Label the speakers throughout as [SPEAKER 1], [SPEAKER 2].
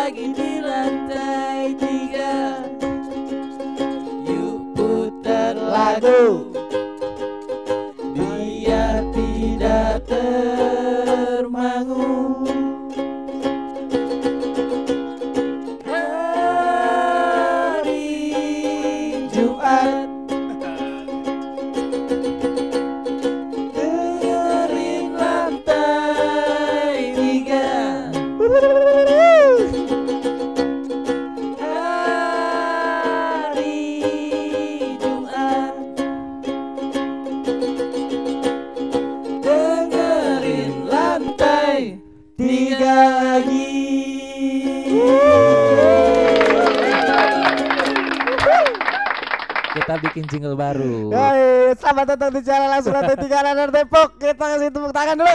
[SPEAKER 1] lagi bikin jingle baru
[SPEAKER 2] Hai, selamat datang di channel langsung lantai tiga Radar Depok. Kita kasih tepuk tangan dulu.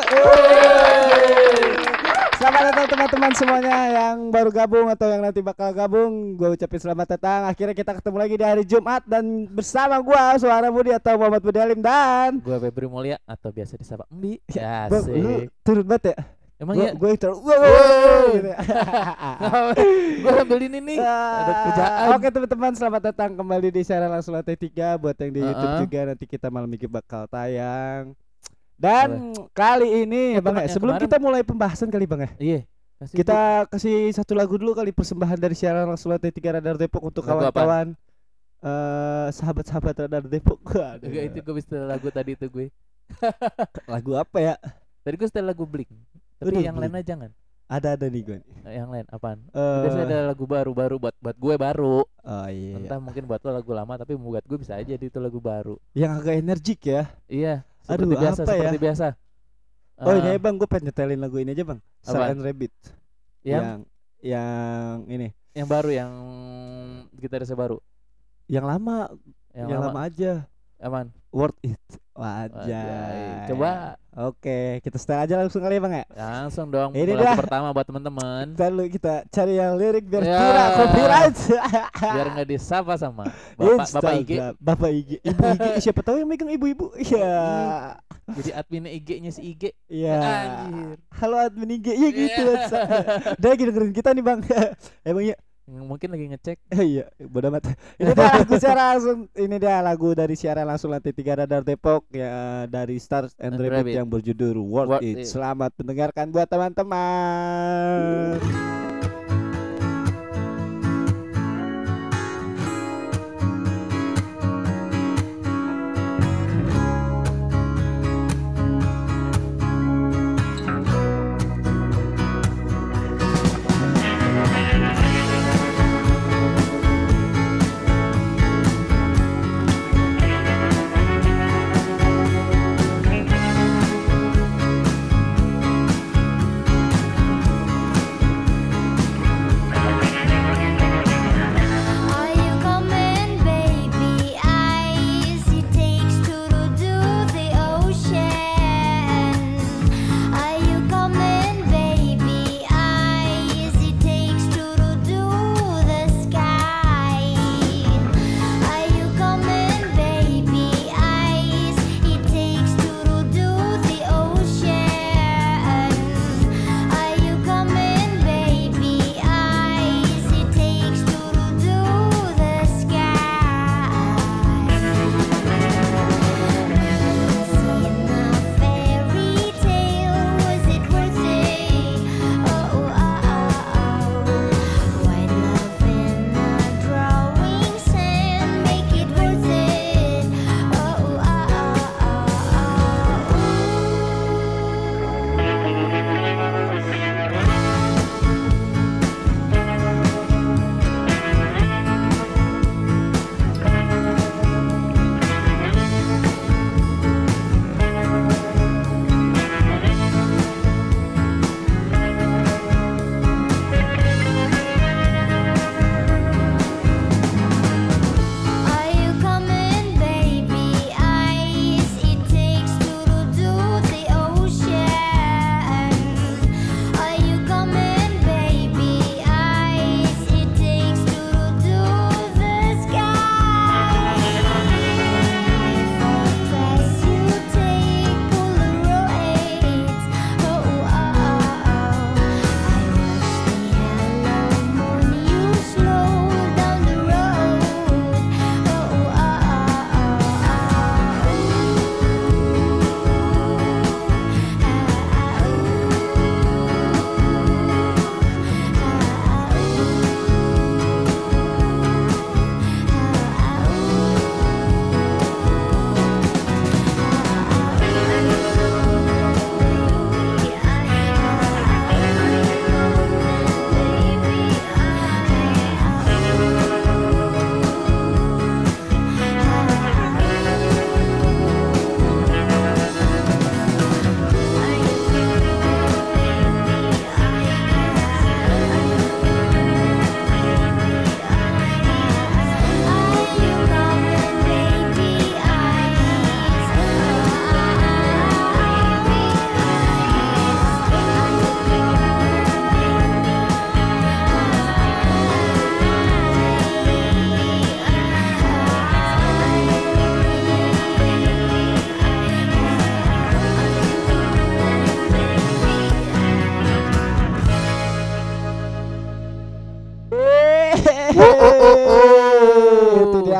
[SPEAKER 2] Selamat datang teman-teman semuanya yang baru gabung atau yang nanti bakal gabung. Gue ucapin selamat datang. Akhirnya kita ketemu lagi di hari Jumat dan bersama gua Suara Budi atau Muhammad Budi Alim dan
[SPEAKER 1] Gue Febri Mulia atau biasa disapa Mbi
[SPEAKER 2] Ya,
[SPEAKER 1] Ya
[SPEAKER 2] lu
[SPEAKER 1] sih
[SPEAKER 2] turun banget ya.
[SPEAKER 1] Emang
[SPEAKER 2] Gua,
[SPEAKER 1] ya
[SPEAKER 2] gue terlalu wow, gitu ya.
[SPEAKER 1] Gue sambil ini nih Ada kerjaan
[SPEAKER 2] Ah, Oke teman-teman selamat datang kembali di siaran langsung lantai 3 buat yang di
[SPEAKER 1] Uh-uh.
[SPEAKER 2] YouTube juga nanti kita malam ini bakal tayang. Dan kali ini ya Bang ya, sebelum
[SPEAKER 1] kemarin-
[SPEAKER 2] kita mulai pembahasan kali Bang ya.
[SPEAKER 1] Iya kasih
[SPEAKER 2] Kita kasih satu lagu dulu kali persembahan dari siaran langsung lantai 3 Radar Depok untuk kawan-kawan eh sahabat-sahabat Radar Depok.
[SPEAKER 1] Itu gue bisa lagu tadi itu gue
[SPEAKER 2] Lagu apa ya?
[SPEAKER 1] Tadi gue setel lagu Blink Tapi
[SPEAKER 2] Udah,
[SPEAKER 1] yang
[SPEAKER 2] Blink.
[SPEAKER 1] lain aja jangan
[SPEAKER 2] Ada ada nih gue.
[SPEAKER 1] Yang lain apaan
[SPEAKER 2] Eh,
[SPEAKER 1] Biasanya ada lagu baru-baru buat buat gue baru
[SPEAKER 2] oh iya.
[SPEAKER 1] Entah mungkin buat lo lagu lama Tapi buat gue bisa aja itu lagu baru
[SPEAKER 2] Yang agak energik ya.
[SPEAKER 1] Iya
[SPEAKER 2] Aduh,
[SPEAKER 1] seperti biasa
[SPEAKER 2] apa ya?
[SPEAKER 1] seperti biasa
[SPEAKER 2] Oh
[SPEAKER 1] Eh,
[SPEAKER 2] ini Bang gue pengen nyetelin lagu ini aja Bang. And Rabbit.
[SPEAKER 1] yang
[SPEAKER 2] yang yang ini
[SPEAKER 1] yang baru yang gitarisnya baru
[SPEAKER 2] yang lama
[SPEAKER 1] yang,
[SPEAKER 2] yang,
[SPEAKER 1] lama,
[SPEAKER 2] lama aja
[SPEAKER 1] aman
[SPEAKER 2] worth it
[SPEAKER 1] Wajay.
[SPEAKER 2] wajah
[SPEAKER 1] coba
[SPEAKER 2] oke kita setel aja langsung kali ya bang ya?
[SPEAKER 1] Langsung dong
[SPEAKER 2] Ini
[SPEAKER 1] lagu
[SPEAKER 2] dah.
[SPEAKER 1] pertama buat teman-teman.
[SPEAKER 2] Kita dulu kita cari yang lirik biar
[SPEAKER 1] Ya.
[SPEAKER 2] kira copyright.
[SPEAKER 1] Biar nggak disapa sama bapak bapak IG
[SPEAKER 2] bapak IG ibu IG siapa tahu yang megang ibu-ibu. Iya.
[SPEAKER 1] Jadi admin IG-nya si IG
[SPEAKER 2] iya.
[SPEAKER 1] Anjir.
[SPEAKER 2] halo admin IG ya gitu
[SPEAKER 1] Iya.
[SPEAKER 2] dia lagi dengerin kita nih bang. Emang
[SPEAKER 1] mungkin lagi ngecek
[SPEAKER 2] iya bodoh amat ini dia lagu secara langsung ini dia lagu dari siaran langsung lantai tiga radar Depok ya dari Stars and
[SPEAKER 1] And
[SPEAKER 2] Rabbit
[SPEAKER 1] Rabbit.
[SPEAKER 2] yang berjudul Worth,
[SPEAKER 1] Worth
[SPEAKER 2] It.
[SPEAKER 1] It.
[SPEAKER 2] Selamat mendengarkan buat teman-teman.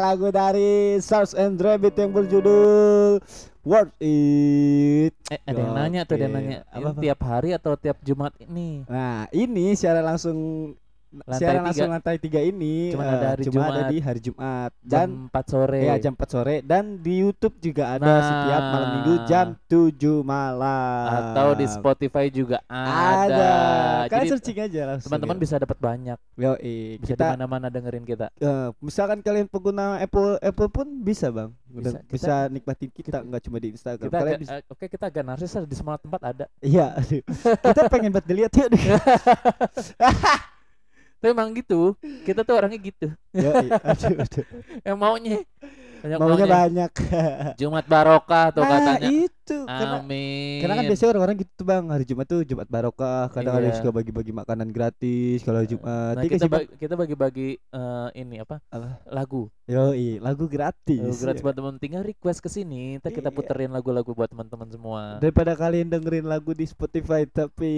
[SPEAKER 2] Lagu dari Stars and Rabbit yang berjudul Worth It.
[SPEAKER 1] Eh, ada yang nanya tuh, ada yang nanya.
[SPEAKER 2] Apa, apa?
[SPEAKER 1] tiap hari atau tiap Jumat ini?
[SPEAKER 2] Nah, ini secara langsung
[SPEAKER 1] Lantai
[SPEAKER 2] secara
[SPEAKER 1] tiga.
[SPEAKER 2] langsung lantai tiga ini
[SPEAKER 1] Cuman
[SPEAKER 2] eh,
[SPEAKER 1] ada hari
[SPEAKER 2] cuma ada
[SPEAKER 1] Jumat.
[SPEAKER 2] di hari Jumat
[SPEAKER 1] Jam
[SPEAKER 2] dan
[SPEAKER 1] 4 sore.
[SPEAKER 2] ya jam 4 sore dan di YouTube juga ada
[SPEAKER 1] Nah.
[SPEAKER 2] setiap malam Minggu jam 7 malam.
[SPEAKER 1] Atau di Spotify juga ada.
[SPEAKER 2] Ada. Kalian
[SPEAKER 1] Jadi
[SPEAKER 2] searching aja langsung.
[SPEAKER 1] teman-teman
[SPEAKER 2] ya.
[SPEAKER 1] bisa dapat banyak.
[SPEAKER 2] Yoi,
[SPEAKER 1] Bisa
[SPEAKER 2] kita
[SPEAKER 1] mana-mana dengerin kita.
[SPEAKER 2] eh, misalkan kalian pengguna Apple Apple pun bisa, Bang.
[SPEAKER 1] Bisa. Kita-
[SPEAKER 2] bisa nikmatin kita nggak cuma di Instagram.
[SPEAKER 1] Kita
[SPEAKER 2] kalian
[SPEAKER 1] agak,
[SPEAKER 2] bisa
[SPEAKER 1] eh, oke kita agak narsis di semua tempat ada.
[SPEAKER 2] Iya, kita pengen buat dilihat yuk.
[SPEAKER 1] Tapi emang gitu. Kita tuh orangnya gitu.
[SPEAKER 2] Yoi, aduh, aduh.
[SPEAKER 1] Yang maunya banyak
[SPEAKER 2] Maunya
[SPEAKER 1] maunya.
[SPEAKER 2] banyak.
[SPEAKER 1] Jumat barokah tuh
[SPEAKER 2] nah,
[SPEAKER 1] katanya.
[SPEAKER 2] itu karena
[SPEAKER 1] Amin.
[SPEAKER 2] Karena kan biasanya orang-orang gitu bang hari Jumat tuh Jumat barokah kadang ada
[SPEAKER 1] Iya.
[SPEAKER 2] suka bagi-bagi makanan gratis kalau hari Jumat
[SPEAKER 1] Nah, kita ba- kita bagi-bagi eh, ini apa?
[SPEAKER 2] Apa?
[SPEAKER 1] Lagu.
[SPEAKER 2] Yoi lagu gratis,
[SPEAKER 1] Lagu gratis buat teman tinggal request ke sini, kita
[SPEAKER 2] Iya.
[SPEAKER 1] puterin lagu-lagu buat teman-teman semua.
[SPEAKER 2] daripada kalian dengerin lagu di Spotify tapi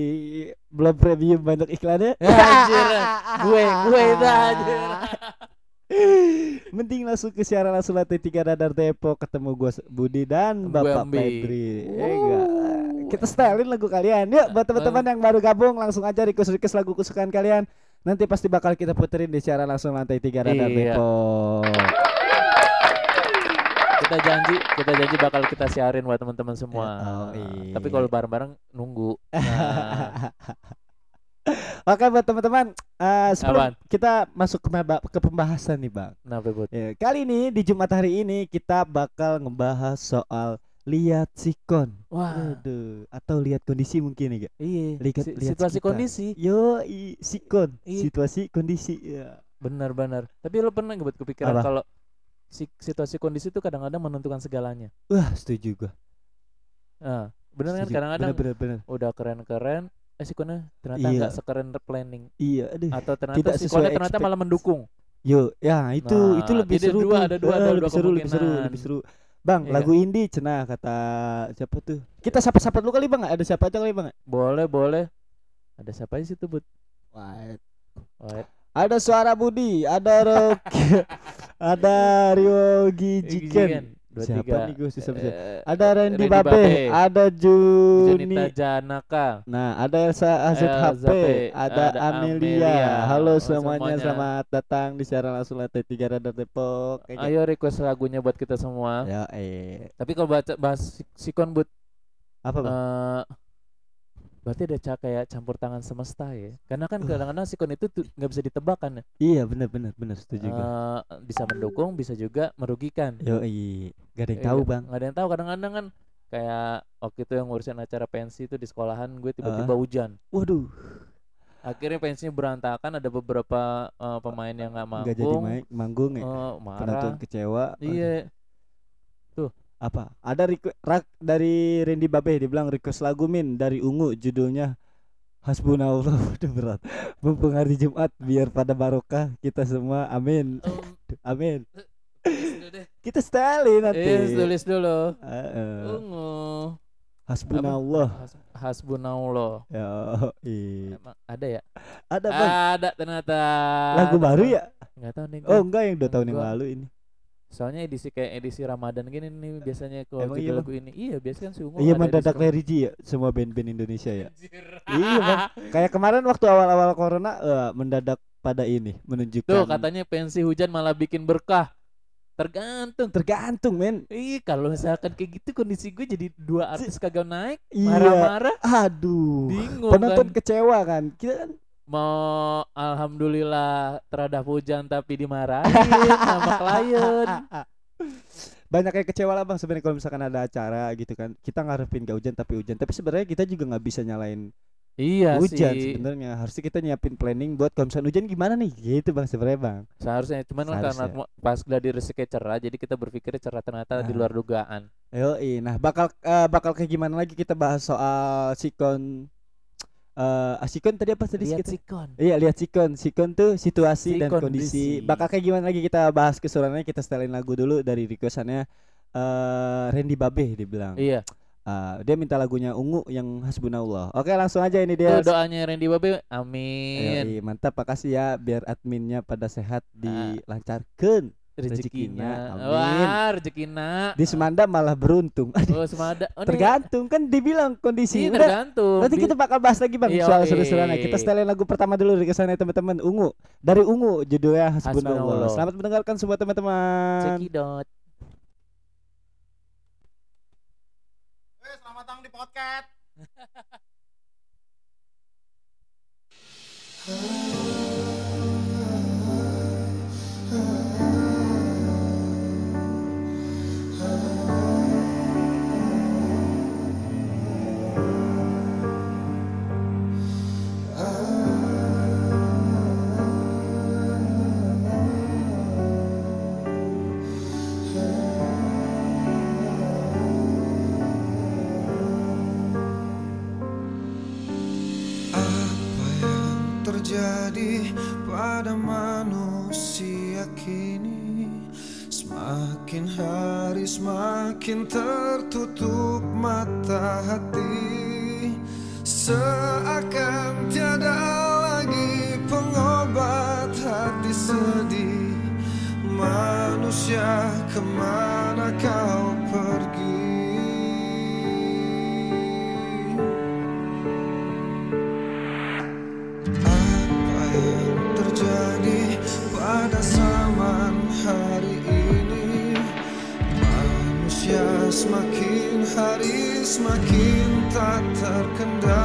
[SPEAKER 2] belum premium banyak iklannya
[SPEAKER 1] Ya, anjir. gue gue itu anjir.
[SPEAKER 2] mending langsung ke siaran langsung lantai tiga radar Depok ketemu gua Budi dan
[SPEAKER 1] Gue
[SPEAKER 2] Bapak. Febri Eh, kita stylein lagu kalian yuk buat teman-teman yang baru gabung langsung aja request request lagu kesukaan kalian nanti pasti bakal kita puterin di siaran langsung lantai tiga radar
[SPEAKER 1] Iya.
[SPEAKER 2] Depok
[SPEAKER 1] Kita janji, kita janji bakal kita siarin buat teman-teman semua.
[SPEAKER 2] Oh, iya.
[SPEAKER 1] Tapi kalau bareng-bareng nunggu. Nah,
[SPEAKER 2] Oke buat teman-teman eh, sebelum
[SPEAKER 1] Apaan?
[SPEAKER 2] kita masuk ke, ke pembahasan nih bang
[SPEAKER 1] buat?
[SPEAKER 2] Ya, kali ini di Jumat hari ini kita bakal ngebahas soal lihat sikon
[SPEAKER 1] Wah,
[SPEAKER 2] Aduh, atau lihat kondisi mungkin nih gak?
[SPEAKER 1] iya.
[SPEAKER 2] Lihat-
[SPEAKER 1] Si-
[SPEAKER 2] lihat
[SPEAKER 1] situasi
[SPEAKER 2] sekitar.
[SPEAKER 1] kondisi.
[SPEAKER 2] Yo, i, sikon,
[SPEAKER 1] Iya.
[SPEAKER 2] situasi kondisi. Ya.
[SPEAKER 1] Benar-benar. Tapi lo pernah nggak buat kepikiran kalau si- situasi kondisi itu kadang-kadang menentukan segalanya.
[SPEAKER 2] Wah, setuju gua.
[SPEAKER 1] Nah, bener kan kadang-kadang
[SPEAKER 2] bener, bener, bener.
[SPEAKER 1] udah keren-keren, sikonnya ternyata
[SPEAKER 2] Iya.
[SPEAKER 1] nggak sekeren planning
[SPEAKER 2] Iya, aduh.
[SPEAKER 1] atau ternyata
[SPEAKER 2] Tidak sesuai
[SPEAKER 1] ternyata malah mendukung.
[SPEAKER 2] Yo, ya itu
[SPEAKER 1] Nah,
[SPEAKER 2] itu lebih seru
[SPEAKER 1] dua,
[SPEAKER 2] tuh.
[SPEAKER 1] ada dua,
[SPEAKER 2] Eh,
[SPEAKER 1] ada
[SPEAKER 2] lebih
[SPEAKER 1] dua
[SPEAKER 2] seru, lebih seru, lebih seru. Bang,
[SPEAKER 1] Iya
[SPEAKER 2] lagu indie cenah kata siapa tuh? Kita sapa-sapa dulu kali Bang, ada siapa aja kali Bang?
[SPEAKER 1] Boleh, boleh. Ada siapa sih itu, Bud?
[SPEAKER 2] Wah,
[SPEAKER 1] Oh,
[SPEAKER 2] Ada suara Budi, ada Rocky, ada Ryogi
[SPEAKER 1] Gijiken. Dua,
[SPEAKER 2] Siapa
[SPEAKER 1] tiga.
[SPEAKER 2] nih gue susah bisa.
[SPEAKER 1] Eh,
[SPEAKER 2] Ada Randy,
[SPEAKER 1] Randy
[SPEAKER 2] Babe,
[SPEAKER 1] Babe.
[SPEAKER 2] ada
[SPEAKER 1] Junita
[SPEAKER 2] Juni.
[SPEAKER 1] Janaka.
[SPEAKER 2] Nah, ada Elsa AZHP,
[SPEAKER 1] Elzape,
[SPEAKER 2] ada,
[SPEAKER 1] ada
[SPEAKER 2] Amelia.
[SPEAKER 1] Amelia.
[SPEAKER 2] Halo
[SPEAKER 1] Oh,
[SPEAKER 2] semuanya,
[SPEAKER 1] semuanya.
[SPEAKER 2] selamat datang di siaran langsung lantai 3 Radar Depok. Kayak
[SPEAKER 1] Ayo request lagunya buat kita semua.
[SPEAKER 2] gitu. Ya, eh.
[SPEAKER 1] Tapi kalau baca bahas si- sikon Bud,
[SPEAKER 2] Apa, Bang?
[SPEAKER 1] eh berarti ada ca- kayak campur tangan semesta ya. Karena kan kadang-kadang sikon itu nggak bisa ditebak kan ya.
[SPEAKER 2] Iya, benar benar benar setuju.
[SPEAKER 1] Eh, bisa mendukung, bisa juga merugikan.
[SPEAKER 2] Yo, iya. Gak ada yang
[SPEAKER 1] Iya,
[SPEAKER 2] tahu, Bang.
[SPEAKER 1] nggak ada yang tahu kadang-kadang kan kayak waktu itu yang ngurusin acara pensi itu di sekolahan gue tiba-tiba hujan
[SPEAKER 2] Waduh,
[SPEAKER 1] akhirnya pensinya berantakan ada beberapa eh, pemain yang nggak
[SPEAKER 2] nggak jadi
[SPEAKER 1] manggung
[SPEAKER 2] main, manggung ya. Penonton
[SPEAKER 1] marah
[SPEAKER 2] kecewa.
[SPEAKER 1] iya
[SPEAKER 2] apa? Ada request rak dari Randy Babe dia bilang request lagu min dari Ungu judulnya Hasbunallah. Waduh berat. Mumpung hari Jumat biar pada barokah kita semua. Amin. Amin. Kita stylein nanti.
[SPEAKER 1] Eh, tulis dulu. Ungu.
[SPEAKER 2] Hasbunallah.
[SPEAKER 1] Has- hasbunallah.
[SPEAKER 2] Ya.
[SPEAKER 1] Emang ada ya?
[SPEAKER 2] Ada bang.
[SPEAKER 1] Ada ternyata.
[SPEAKER 2] Lagu baru ya?
[SPEAKER 1] Nggak tahu nih
[SPEAKER 2] oh enggak yang dua tahun yang lalu ini
[SPEAKER 1] soalnya edisi kayak edisi Ramadan gini nih biasanya kalau
[SPEAKER 2] Emang iya,
[SPEAKER 1] lagu ini. Iya biasanya kan si ungu
[SPEAKER 2] iya
[SPEAKER 1] ada
[SPEAKER 2] mendadak religi ya semua band-band Indonesia ya. Iya bang. Kayak kemarin waktu awal-awal corona eh, mendadak pada ini menunjukkan
[SPEAKER 1] Tuh katanya pensi hujan malah bikin berkah. Tergantung.
[SPEAKER 2] tergantung men.
[SPEAKER 1] Ih kalau misalkan kayak gitu kondisi gue jadi dua artis kagak naik,
[SPEAKER 2] Iya.
[SPEAKER 1] marah-marah,
[SPEAKER 2] aduh.
[SPEAKER 1] Bingung
[SPEAKER 2] penonton
[SPEAKER 1] kan.
[SPEAKER 2] kecewa kan. Kita kan
[SPEAKER 1] Mau alhamdulillah terhadap hujan tapi dimarahin sama klien.
[SPEAKER 2] banyak yang kecewa lah bang sebenarnya kalau misalkan ada acara gitu kan kita ngarepin gak hujan tapi hujan tapi sebenarnya kita juga nggak bisa nyalain
[SPEAKER 1] Iya
[SPEAKER 2] hujan sebenarnya harusnya kita nyiapin planning buat kalau misalkan hujan gimana nih gitu bang sebenarnya bang
[SPEAKER 1] Seharusnya cuman karena
[SPEAKER 2] Seharusnya.
[SPEAKER 1] mo- pas gladi rezeki cerah jadi kita berpikir cerah ternyata di
[SPEAKER 2] Nah.
[SPEAKER 1] luar dugaan.
[SPEAKER 2] Yo, nah bakal eh, bakal kayak gimana lagi kita bahas soal sikon eh ah, sikon tadi apa tadi
[SPEAKER 1] Lihat
[SPEAKER 2] kita?
[SPEAKER 1] sikon.
[SPEAKER 2] Iya lihat sikon, sikon tuh situasi
[SPEAKER 1] Si
[SPEAKER 2] dan kondisi.
[SPEAKER 1] kondisi.
[SPEAKER 2] Bakal kayak gimana lagi kita bahas keseruannya kita setelin lagu dulu dari requestannya eh Randy Babe dibilang.
[SPEAKER 1] Iya.
[SPEAKER 2] Ah, dia minta lagunya ungu yang hasbunallah. Oke, langsung aja ini dia.
[SPEAKER 1] Tuh doanya Randy Babe, amin.
[SPEAKER 2] mantap makasih ya biar adminnya pada sehat dilancarkan rezekinya.
[SPEAKER 1] Rezekinya.
[SPEAKER 2] Amin.
[SPEAKER 1] Wah, rezekina.
[SPEAKER 2] Di Semanda malah beruntung.
[SPEAKER 1] Oh, semada. Oh, ini-
[SPEAKER 2] Tergantung kan dibilang kondisi.
[SPEAKER 1] Iya,
[SPEAKER 2] Udah,
[SPEAKER 1] tergantung.
[SPEAKER 2] nanti kita bakal bahas lagi bang
[SPEAKER 1] Iya,
[SPEAKER 2] soal
[SPEAKER 1] oke.
[SPEAKER 2] seru-seruan. Kita setelin lagu pertama dulu dari ke sana teman-teman. Ungu dari Ungu judulnya Hasbunallah. Selamat mendengarkan semua teman-teman.
[SPEAKER 1] Cekidot.
[SPEAKER 3] Weh, selamat datang di podcast.
[SPEAKER 4] terjadi pada manusia kini. Semakin hari semakin tertutup mata hati. Seakan tiada lagi pengobat hati sedih. Manusia ke mana kau pergi semakin tak terkendali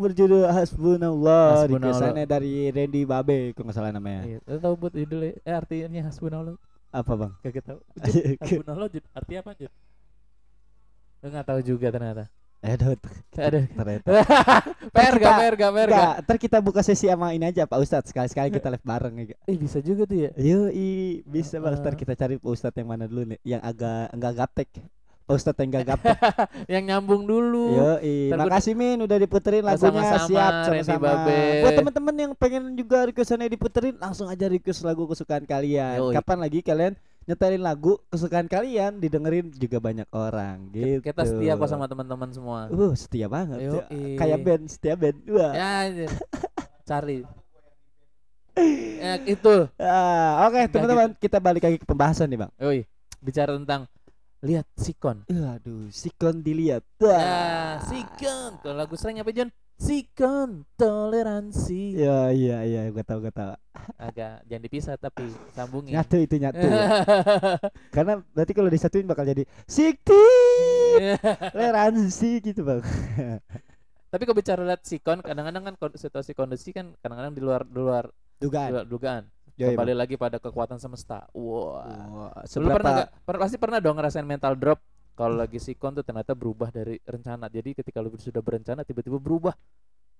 [SPEAKER 2] berjudul Hasbunallah,
[SPEAKER 1] Hasbunallah.
[SPEAKER 2] dari Randy Babe, kalau nggak salah namanya.
[SPEAKER 1] Iya, lu tahu buat judulnya eh artinya hasbunallah
[SPEAKER 2] Apa bang?
[SPEAKER 1] kagak tahu. Hasbunallah artinya apa Jud? Lu nggak tahu juga ternyata.
[SPEAKER 2] Eh, aduh,
[SPEAKER 1] Ada.
[SPEAKER 2] ternyata.
[SPEAKER 1] Perga,
[SPEAKER 2] kita-
[SPEAKER 1] perga, perga.
[SPEAKER 2] Enggak, ntar kita buka sesi sama ini aja Pak Ustadz Sekali-sekali kita live bareng ya
[SPEAKER 1] Eh bisa juga tuh ya.
[SPEAKER 2] Yoi, bisa bang Ntar
[SPEAKER 1] Heeh.
[SPEAKER 2] kita cari Pak Ustadz yang mana dulu nih Yang agak enggak gaptek Pak Ustadz yang gaptek
[SPEAKER 1] Yang nyambung dulu.
[SPEAKER 2] Yoi,
[SPEAKER 1] gua-
[SPEAKER 2] makasih Min udah diputerin lagunya
[SPEAKER 1] sama-sama,
[SPEAKER 2] Siap
[SPEAKER 1] Randy
[SPEAKER 2] sama-sama. Buat temen-temen yang pengen juga requestannya diputerin Langsung aja request lagu kesukaan kalian
[SPEAKER 1] Yoi.
[SPEAKER 2] Kapan lagi kalian nyetelin lagu kesukaan kalian Didengerin juga banyak orang gitu
[SPEAKER 1] Kita setia kok sama teman-teman semua.
[SPEAKER 2] Uh, setia banget ya.
[SPEAKER 1] Yoi.
[SPEAKER 2] Kayak band, setia band Wah.
[SPEAKER 1] Ya, cari. Ya, itu.
[SPEAKER 2] Ah, Oke
[SPEAKER 1] Nggak
[SPEAKER 2] teman-teman kita balik lagi ke pembahasan nih bang
[SPEAKER 1] Oi, bicara tentang lihat sikon.
[SPEAKER 2] Aduh, sikon dilihat. Wah.
[SPEAKER 1] sikon. Kalau lagu sering apa John? Sikon toleransi.
[SPEAKER 2] Ya, iya, iya, gue tahu, gue tahu.
[SPEAKER 1] Agak jangan dipisah tapi sambungin.
[SPEAKER 2] Nyatu itu nyatu. ya. Karena berarti kalau disatuin bakal jadi sikti toleransi gitu bang.
[SPEAKER 1] tapi kalau bicara lihat sikon, kadang-kadang kan situasi kondisi kan kadang-kadang di luar di luar di
[SPEAKER 2] Dugaan.
[SPEAKER 1] luar dugaan.
[SPEAKER 2] Yoi,
[SPEAKER 1] Kembali
[SPEAKER 2] Bang.
[SPEAKER 1] lagi pada kekuatan semesta. Wah. Lu pernah
[SPEAKER 2] seberapa
[SPEAKER 1] nggak? Per- pasti pernah dong ngerasain mental drop kalau lagi sikon tuh ternyata berubah dari rencana. Jadi ketika lu sudah berencana tiba-tiba berubah.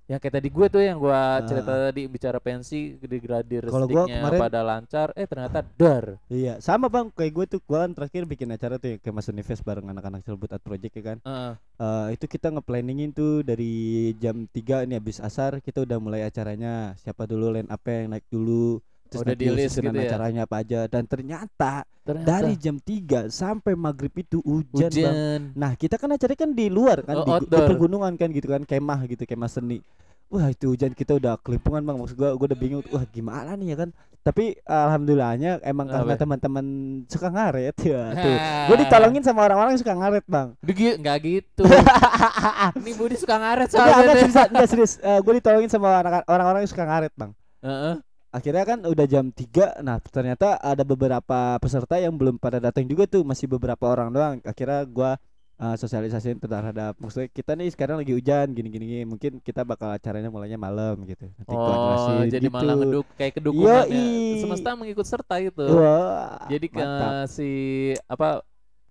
[SPEAKER 1] Yang kayak tadi gue tuh yang gua cerita tadi bicara pensi digradir
[SPEAKER 2] Ah. Kalau gua kemarin-
[SPEAKER 1] pada lancar eh ternyata dar.
[SPEAKER 2] Iya, sama bang. Kayak gue tuh, gue kan terakhir bikin acara tuh yang kayak Mas Unifest bareng anak-anak Cilbut Art Project ya kan.
[SPEAKER 1] Heeh.
[SPEAKER 2] Eh, itu kita nge-planningin tuh dari jam 3 ini habis asar kita udah mulai acaranya. Siapa dulu line up yang naik dulu. Terus
[SPEAKER 1] Udah di-list
[SPEAKER 2] susunan
[SPEAKER 1] gitu ya?
[SPEAKER 2] acaranya apa aja dan ternyata
[SPEAKER 1] ternyata
[SPEAKER 2] dari jam 3 sampai maghrib itu hujan, Bang.
[SPEAKER 1] hujan.
[SPEAKER 2] Nah kita kan acaranya kan di luar kan
[SPEAKER 1] Oh,
[SPEAKER 2] di, di
[SPEAKER 1] outdoor.
[SPEAKER 2] pegunungan kan gitu kan kemah gitu kemah seni. Wah itu hujan kita udah kelimpungan bang maksud gua gua udah bingung wah gimana nih ya kan. Tapi alhamdulillahnya emang karena
[SPEAKER 1] Apa?
[SPEAKER 2] teman-teman suka ngaret ya tuh. Gue ditolongin sama orang-orang yang suka ngaret bang.
[SPEAKER 1] Dugi, enggak gitu. Ini Budi suka ngaret soalnya.
[SPEAKER 2] enggak
[SPEAKER 1] deh.
[SPEAKER 2] serius, enggak serius. gue ditolongin sama orang- orang-orang yang suka ngaret bang.
[SPEAKER 1] Heeh.
[SPEAKER 2] Akhirnya kan udah jam 3 Nah ternyata ada beberapa peserta yang belum pada datang juga tuh Masih beberapa orang doang Akhirnya gua uh, sosialisasiin terhadap Maksudnya kita nih sekarang lagi hujan gini-gini Mungkin kita bakal acaranya mulainya malam gitu Nanti
[SPEAKER 1] Oh, jadi
[SPEAKER 2] gitu.
[SPEAKER 1] malah ngeduk kayak kedukungan
[SPEAKER 2] Yoi.
[SPEAKER 1] Semesta mengikut serta itu.
[SPEAKER 2] Wah,
[SPEAKER 1] Jadi ke
[SPEAKER 2] mantap.
[SPEAKER 1] si apa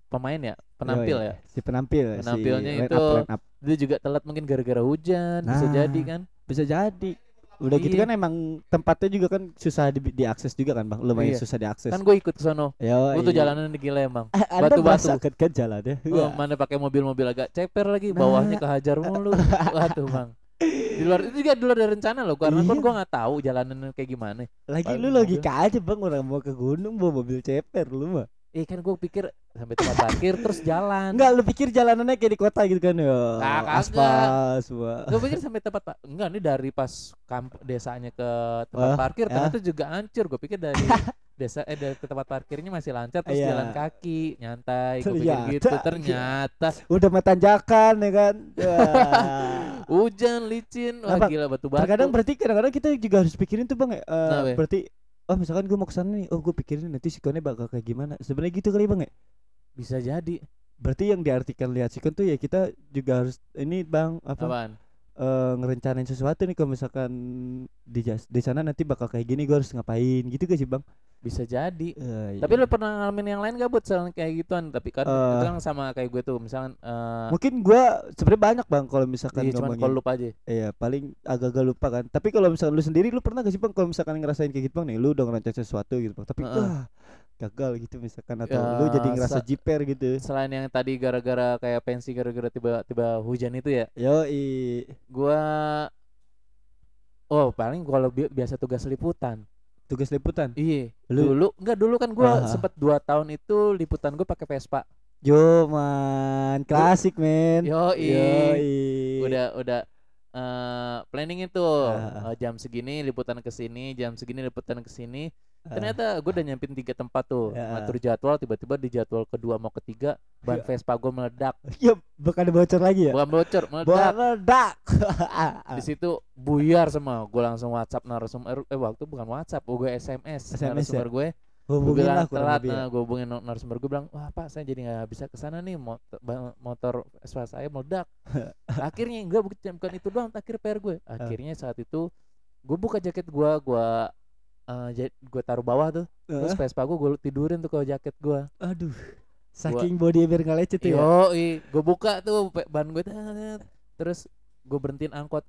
[SPEAKER 1] pemain ya, penampil
[SPEAKER 2] Yoi.
[SPEAKER 1] ya.
[SPEAKER 2] Si penampil
[SPEAKER 1] Penampilnya
[SPEAKER 2] si
[SPEAKER 1] itu
[SPEAKER 2] up, up.
[SPEAKER 1] Dia juga telat mungkin gara-gara hujan, bisa
[SPEAKER 2] Nah.
[SPEAKER 1] jadi kan.
[SPEAKER 2] Bisa jadi Udah gitu
[SPEAKER 1] Iya.
[SPEAKER 2] kan emang tempatnya juga kan susah di, diakses juga kan bang Lumayan
[SPEAKER 1] Iya.
[SPEAKER 2] susah diakses
[SPEAKER 1] Kan gue ikut ke sono. Gue tuh jalanan di gila emang.
[SPEAKER 2] Anda
[SPEAKER 1] batu-batu.
[SPEAKER 2] merasakan kan jalannya
[SPEAKER 1] Oh, mana pakai mobil-mobil agak ceper lagi, bawahnya kehajar mulu. Waduh, Bang. Di luar itu juga di luar dari rencana loh, karena kan
[SPEAKER 2] Iya.
[SPEAKER 1] gue nggak tahu jalanan kayak gimana.
[SPEAKER 2] Lagi
[SPEAKER 1] Paling
[SPEAKER 2] lu
[SPEAKER 1] mobil.
[SPEAKER 2] logika aja bang orang mau ke gunung bawa mobil ceper lu mah.
[SPEAKER 1] Eh kan gue pikir sampai tempat parkir terus jalan.
[SPEAKER 2] Enggak lu pikir jalanannya kayak di kota gitu kan ya.
[SPEAKER 1] Ah, kagak.
[SPEAKER 2] aspal semua.
[SPEAKER 1] Gue pikir sampai tempat pak enggak nih dari pas kamp desanya ke tempat
[SPEAKER 2] Wah,
[SPEAKER 1] parkir
[SPEAKER 2] ya.
[SPEAKER 1] ternyata juga hancur. Gue pikir dari desa eh dari ke tempat parkirnya masih lancar terus
[SPEAKER 2] Iya.
[SPEAKER 1] jalan kaki nyantai. Gue pikir gitu
[SPEAKER 2] iya.
[SPEAKER 1] ternyata
[SPEAKER 2] Udah metanjakan ya kan.
[SPEAKER 1] Hujan licin wah
[SPEAKER 2] Apa,
[SPEAKER 1] gila batu-batu.
[SPEAKER 2] Terkadang berarti kadang-kadang kita juga harus pikirin tuh bang
[SPEAKER 1] Kenapa ya?
[SPEAKER 2] berarti oh misalkan gue mau ke sana nih, oh gue pikirin nanti sikonnya bakal kayak gimana. Sebenarnya gitu kali bang ya.
[SPEAKER 1] bisa jadi.
[SPEAKER 2] Berarti yang diartikan lihat sikon tuh ya kita juga harus ini bang apa
[SPEAKER 1] Apaan?
[SPEAKER 2] Eh, ngerencanain sesuatu nih kalau misalkan di di sana nanti bakal kayak gini gue harus ngapain gitu gak sih bang?
[SPEAKER 1] Bisa jadi. Tapi
[SPEAKER 2] iya.
[SPEAKER 1] lu pernah ngalamin yang lain gak buat selain kayak gituan? Tapi kan
[SPEAKER 2] Eh.
[SPEAKER 1] itu kan sama kayak gue tuh, misalkan eh
[SPEAKER 2] mungkin gua sebenarnya banyak bang kalau misalkan
[SPEAKER 1] iya, cuman kalau lupa aja.
[SPEAKER 2] iya paling agak-agak lupa kan tapi kalau misalkan lu sendiri lu pernah gak sih bang kalau misalkan ngerasain kayak gitu bang nih lu udah ngerancang sesuatu gitu bang tapi
[SPEAKER 1] Heeh.
[SPEAKER 2] wah gagal gitu misalkan atau
[SPEAKER 1] Ya,
[SPEAKER 2] lu jadi ngerasa
[SPEAKER 1] sa-
[SPEAKER 2] jiper gitu.
[SPEAKER 1] Selain yang tadi gara-gara kayak pensi gara-gara tiba-tiba hujan itu ya,
[SPEAKER 2] yo
[SPEAKER 1] gua oh paling kalau bi- biasa tugas liputan.
[SPEAKER 2] Tugas liputan?
[SPEAKER 1] Iya.
[SPEAKER 2] Lu-
[SPEAKER 1] dulu enggak dulu kan gua
[SPEAKER 2] Ah.
[SPEAKER 1] sempet dua tahun itu liputan gue pakai Vespa.
[SPEAKER 2] Yo man. Klasik men.
[SPEAKER 1] Yo
[SPEAKER 2] Yoi.
[SPEAKER 1] udah udah eh planning itu.
[SPEAKER 2] Ah.
[SPEAKER 1] eh, jam segini liputan ke sini jam segini liputan ke sini. Ternyata gue udah nyampin tiga tempat tuh
[SPEAKER 2] Ya.
[SPEAKER 1] ngatur jadwal tiba-tiba di jadwal kedua mau ketiga ban Vespa gue meledak.
[SPEAKER 2] Ya bakal ada bocor lagi ya?
[SPEAKER 1] Bukan bocor meledak.
[SPEAKER 2] Meledak.
[SPEAKER 1] Di situ buyar semua gue langsung WhatsApp narasumber eh waktu bukan WhatsApp gue SMS,
[SPEAKER 2] SMS
[SPEAKER 1] narasumber gue gue
[SPEAKER 2] hubungin
[SPEAKER 1] bilang telat
[SPEAKER 2] lebih ya.
[SPEAKER 1] nah, gue hubungin narasumber gue bilang wah pak saya jadi nggak bisa ke sana nih motor, motor Vespa saya meledak. Akhirnya enggak bukan, bukan itu doang akhir PR gue akhirnya saat itu gue buka jaket gue gue uh, gue taruh bawah tuh. Terus
[SPEAKER 2] Heeh.
[SPEAKER 1] Vespa gue gue tidurin tuh ke jaket gue
[SPEAKER 2] aduh. Saking body biar nggak lecet tuh ya.
[SPEAKER 1] Gue buka tuh ban gue terus gue berhentiin angkot.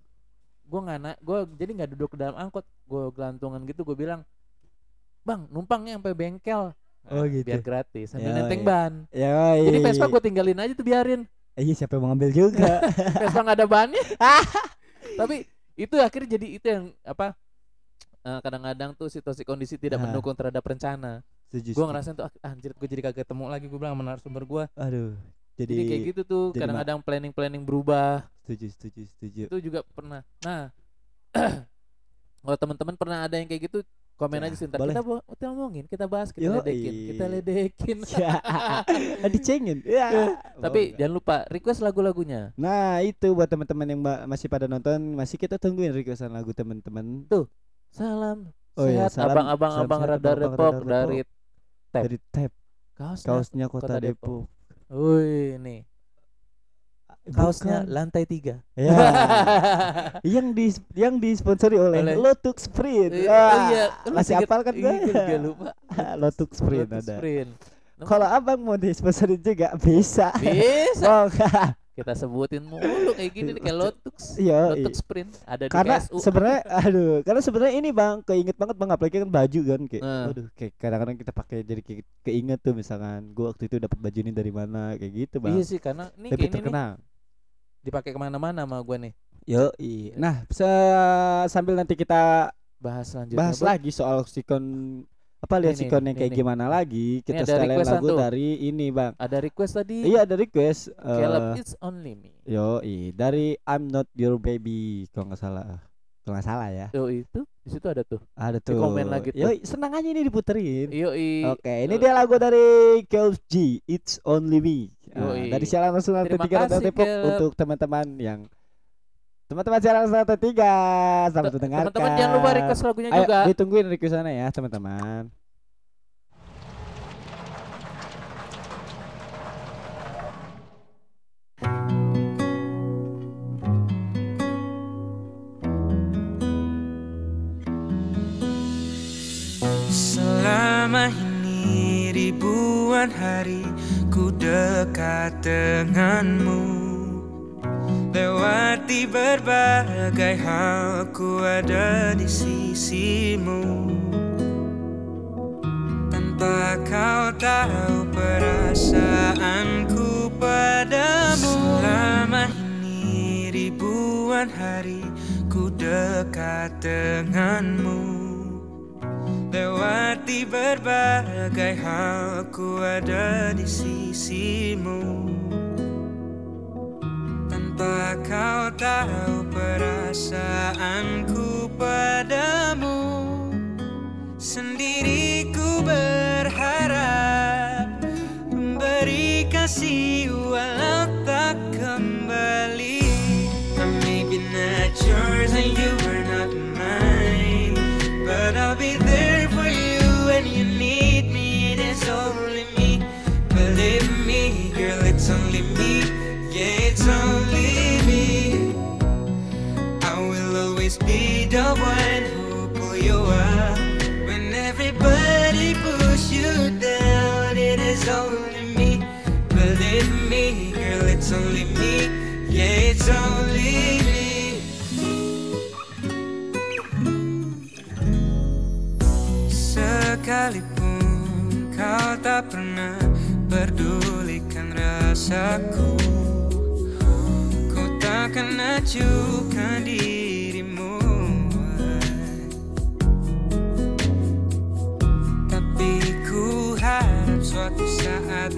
[SPEAKER 1] Gue nggak na gue jadi nggak duduk ke dalam angkot. Gue gelantungan gitu gue bilang bang numpangnya sampai bengkel.
[SPEAKER 2] Oh, gitu.
[SPEAKER 1] biar gratis sambil
[SPEAKER 2] Ya,
[SPEAKER 1] nenteng
[SPEAKER 2] iya.
[SPEAKER 1] ban.
[SPEAKER 2] Ya
[SPEAKER 1] jadi
[SPEAKER 2] iya,
[SPEAKER 1] Vespa
[SPEAKER 2] iya.
[SPEAKER 1] gue tinggalin aja tuh biarin.
[SPEAKER 2] Eh, iya siapa yang mau ngambil juga.
[SPEAKER 1] Vespa nggak ada bannya. Tapi itu akhirnya jadi itu yang apa eh, kadang-kadang tuh situasi kondisi tidak
[SPEAKER 2] Ah.
[SPEAKER 1] mendukung terhadap rencana. Gue ngerasain tuh ah, anjir gue jadi kagak ketemu lagi gue bilang sama narasumber gue
[SPEAKER 2] aduh jadi,
[SPEAKER 1] jadi kayak gitu tuh kadang-kadang planning planning berubah.
[SPEAKER 2] Setuju setuju setuju.
[SPEAKER 1] Itu juga pernah. Nah kalau teman-teman pernah ada yang kayak gitu komen
[SPEAKER 2] Ya,
[SPEAKER 1] aja sih ntar
[SPEAKER 2] boleh.
[SPEAKER 1] kita, kita ngomongin kita bahas kita
[SPEAKER 2] Yoi.
[SPEAKER 1] ledekin kita ledekin.
[SPEAKER 2] Ya dicengin. Ya
[SPEAKER 1] tapi
[SPEAKER 2] Oh,
[SPEAKER 1] jangan lupa request lagu-lagunya.
[SPEAKER 2] Nah itu buat teman-teman yang masih pada nonton masih kita tungguin requestan lagu teman-teman
[SPEAKER 1] salam
[SPEAKER 2] Oh iya,
[SPEAKER 1] sehat.
[SPEAKER 2] salam-
[SPEAKER 1] abang-abang
[SPEAKER 2] salam
[SPEAKER 1] abang
[SPEAKER 2] sehat
[SPEAKER 1] radar Depok dari Tap.
[SPEAKER 2] dari tap
[SPEAKER 1] kaosnya?
[SPEAKER 2] Kaosnya kota,
[SPEAKER 1] Kota Depok.
[SPEAKER 2] Depok,
[SPEAKER 1] Wih nih kaosnya
[SPEAKER 2] Bukan.
[SPEAKER 1] lantai tiga.
[SPEAKER 2] Ya yang di yang disponsori oleh,
[SPEAKER 1] Oleh-
[SPEAKER 2] Lotuk Sprint.
[SPEAKER 1] Iya,
[SPEAKER 2] Wah,
[SPEAKER 1] iya.
[SPEAKER 2] Masih hafal kan gue
[SPEAKER 1] Iya, gue lupa.
[SPEAKER 2] Lotuk Sprint
[SPEAKER 1] Lotus
[SPEAKER 2] ada.
[SPEAKER 1] Sprint.
[SPEAKER 2] kalau abang mau disponsori juga bisa.
[SPEAKER 1] Bisa.
[SPEAKER 2] Oh,
[SPEAKER 1] kita sebutin mulu kayak gini nih kayak Lotus
[SPEAKER 2] iya
[SPEAKER 1] Lotus Sprint ada di
[SPEAKER 2] karena sebenarnya aduh karena sebenarnya ini bang keinget banget bang apalagi kan baju kan kayak
[SPEAKER 1] Nah.
[SPEAKER 2] aduh kayak kadang-kadang kita pakai jadi kayak keinget tuh misalkan gua waktu itu dapat baju ini dari mana kayak gitu bang.
[SPEAKER 1] Iya sih karena ini
[SPEAKER 2] lebih
[SPEAKER 1] nih
[SPEAKER 2] terkenal.
[SPEAKER 1] dipakai ke mana-mana sama gue nih.
[SPEAKER 2] Yo nah se- sambil nanti kita
[SPEAKER 1] bahas selanjutnya
[SPEAKER 2] bahas
[SPEAKER 1] Bro.
[SPEAKER 2] lagi soal sikon apa lihat sikon yang kayak
[SPEAKER 1] ini.
[SPEAKER 2] gimana lagi? Kita sekalian lagu
[SPEAKER 1] tuh.
[SPEAKER 2] dari ini bang.
[SPEAKER 1] Ada request tadi?
[SPEAKER 2] Iya ada request. Eh,
[SPEAKER 1] Caleb it's only me.
[SPEAKER 2] yo dari I'm not your baby kalau nggak salah. Kalau nggak salah ya.
[SPEAKER 1] Yo itu? Di situ ada tuh?
[SPEAKER 2] Ada
[SPEAKER 1] Di
[SPEAKER 2] tuh.
[SPEAKER 1] komen lagi tuh.
[SPEAKER 2] yo senang aja ini diputerin.
[SPEAKER 1] Yo
[SPEAKER 2] Oke, ini dia lagu dari Kelv G, It's Only Me.
[SPEAKER 1] Yoi.
[SPEAKER 2] dari siaran nasional
[SPEAKER 1] Terima
[SPEAKER 2] T3 Radar
[SPEAKER 1] kasih,
[SPEAKER 2] Depok
[SPEAKER 1] Kelv.
[SPEAKER 2] untuk teman-teman yang teman-teman siaran nasional T3 selamat mendengarkan.
[SPEAKER 1] teman-teman jangan lupa request lagunya
[SPEAKER 2] Ayo,
[SPEAKER 1] juga
[SPEAKER 2] ditungguin requestannya ya, teman-teman.
[SPEAKER 5] Selama ini ribuan hari ku dekat denganmu Lewati berbagai hal ku ada di sisimu. Tanpa kau tahu perasaanku padamu. Selama ini ribuan hari ku dekat denganmu. Lewati berbagai hal ku ada di sisimu Tanpa kau tahu perasaanku padamu? Sendiri ku berharap Memberi kasih walau tak kembali. I may be not yours and you are not mine But I'll be there for you when you need me. It is only me. Believe me, girl, it's only me the one who pull you up When everybody push you down It is only me. Believe me, girl, it's only me. Yeah, it's only me. Sekalipun kau tak pernah pedulikan rasaku Ku takkan acuhkan dirimu harap suatu saat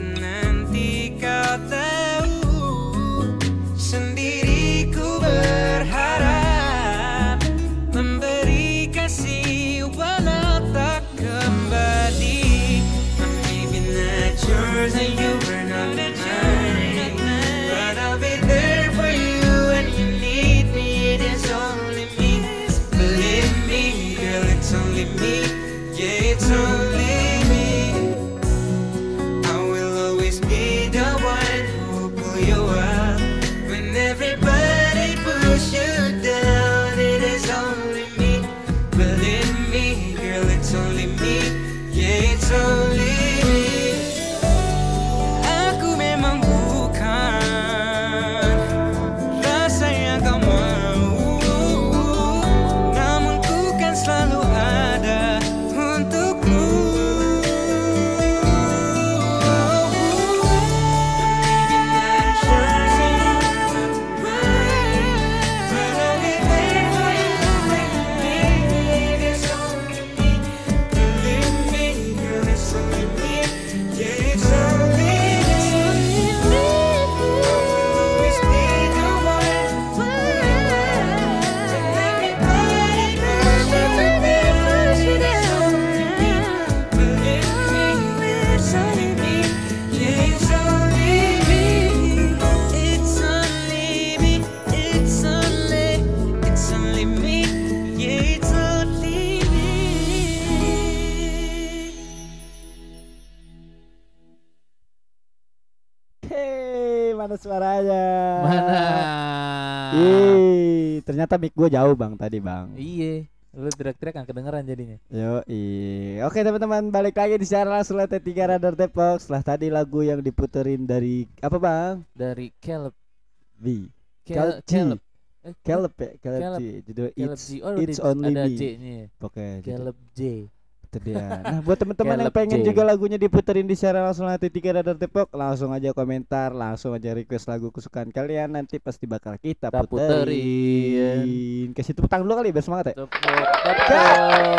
[SPEAKER 2] suaranya?
[SPEAKER 1] Mana?
[SPEAKER 2] Ih, ternyata mic gua jauh bang tadi bang.
[SPEAKER 1] Iya. Lu teriak-teriak kan kedengeran jadinya.
[SPEAKER 2] Yo, Oke teman-teman, balik lagi di siaran langsung Lantai 3 Radar Depok. Setelah tadi lagu yang diputerin dari apa bang?
[SPEAKER 1] Dari Caleb.
[SPEAKER 2] B.
[SPEAKER 1] Cal-
[SPEAKER 2] Caleb.
[SPEAKER 1] Caleb.
[SPEAKER 2] Caleb ya, Caleb,
[SPEAKER 1] Caleb.
[SPEAKER 2] G. Judul
[SPEAKER 1] Caleb
[SPEAKER 2] It's
[SPEAKER 1] G. Oh,
[SPEAKER 2] It's Only
[SPEAKER 1] ada
[SPEAKER 2] Me. Oke, gitu.
[SPEAKER 1] Caleb J.
[SPEAKER 2] itu dia. Nah, buat teman-teman yang pengen
[SPEAKER 1] J.
[SPEAKER 2] juga lagunya diputerin di siaran langsung Lantai 3 Radar Depok, langsung aja komentar, langsung aja request lagu kesukaan kalian nanti pasti bakal kita,
[SPEAKER 1] Kita puterin.
[SPEAKER 2] Kasih tepuk tangan dulu kali biar semangat ya.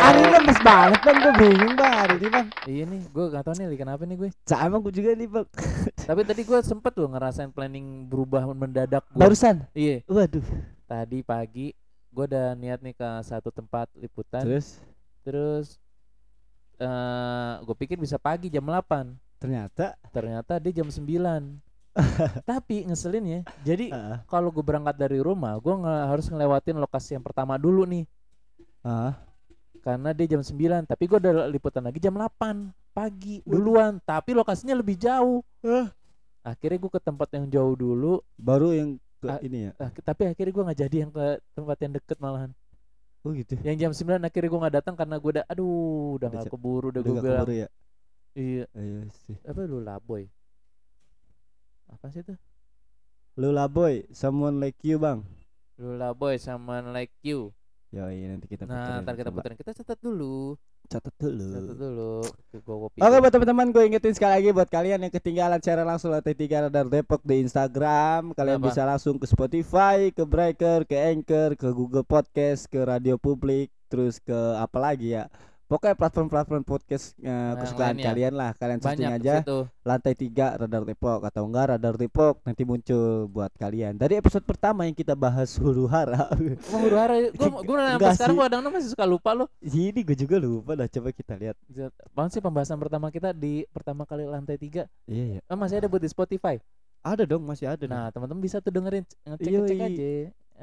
[SPEAKER 2] Hari ini lemes banget bang, gue bingung bang hari ini bang.
[SPEAKER 1] Iya nih, gue gak tau nih kenapa nih gue.
[SPEAKER 2] Sama gue juga nih bang.
[SPEAKER 1] Tapi tadi gue sempet tuh ngerasain planning berubah mendadak gua.
[SPEAKER 2] Barusan,
[SPEAKER 1] Iya,
[SPEAKER 2] waduh.
[SPEAKER 1] tadi pagi gue udah niat nih ke satu tempat liputan.
[SPEAKER 2] Terus
[SPEAKER 1] Terus eh gue pikir bisa pagi jam 8
[SPEAKER 2] ternyata?
[SPEAKER 1] Ternyata dia jam 9 Tapi ngeselin ya. Jadi
[SPEAKER 2] ah,
[SPEAKER 1] kalau gue berangkat dari rumah Gue nge- harus ngelewatin lokasi yang pertama dulu nih.
[SPEAKER 2] Ah,
[SPEAKER 1] Karena dia jam 9 Tapi gue udah liputan lagi jam 8 Pagi duluan. Tapi lokasinya lebih jauh.
[SPEAKER 2] Ah.
[SPEAKER 1] Akhirnya gue ke tempat yang jauh dulu.
[SPEAKER 2] Baru yang ke ini ya.
[SPEAKER 1] Tapi akhirnya gue nggak jadi yang ke tempat yang deket malahan
[SPEAKER 2] Oh gitu.
[SPEAKER 1] Yang jam 9 akhirnya gue nggak datang Karena gue udah Aduh udah gak keburu Udah
[SPEAKER 2] Udah
[SPEAKER 1] gue
[SPEAKER 2] gak
[SPEAKER 1] bilang
[SPEAKER 2] keburu ya.
[SPEAKER 1] Iya
[SPEAKER 2] Ayo sih.
[SPEAKER 1] Apa lu laboy Apa sih itu
[SPEAKER 2] Lula boy, someone like you bang.
[SPEAKER 1] Lula Boy sama Like You.
[SPEAKER 2] Yoi nanti kita
[SPEAKER 1] Nah,
[SPEAKER 2] puterin,
[SPEAKER 1] ntar kita puterin. Kita catat dulu.
[SPEAKER 2] Catat dulu.
[SPEAKER 1] Catat dulu.
[SPEAKER 2] Oke buat teman-teman gue ingetin sekali lagi buat kalian yang ketinggalan cara langsung lantai 3 Radar Depok di Instagram Kalian
[SPEAKER 1] Kenapa?
[SPEAKER 2] bisa langsung ke Spotify, ke Breaker, ke Anchor, ke Google Podcast, ke Radio Publik Terus ke apa lagi ya Pokoknya platform-platform podcast
[SPEAKER 1] Yang
[SPEAKER 2] kesukaan
[SPEAKER 1] lainnya.
[SPEAKER 2] kalian lah Kalian searching aja
[SPEAKER 1] situ.
[SPEAKER 2] lantai 3 Radar Depok atau enggak Radar Depok nanti muncul buat kalian Dari episode pertama yang kita bahas huru hara
[SPEAKER 1] Wah, huru hara. Gua gua sampai
[SPEAKER 2] Enggak
[SPEAKER 1] sekarang gua kadang masih suka lupa loh.
[SPEAKER 2] Ini gue juga lupa dah coba kita lihat
[SPEAKER 1] Apaan sih pembahasan pertama kita di pertama kali lantai tiga?
[SPEAKER 2] Iya ya
[SPEAKER 1] Oh, masih ada buat di Spotify.
[SPEAKER 2] Ada dong masih ada.
[SPEAKER 1] Nah, teman-teman bisa tuh dengerin ngecek ngecek aja.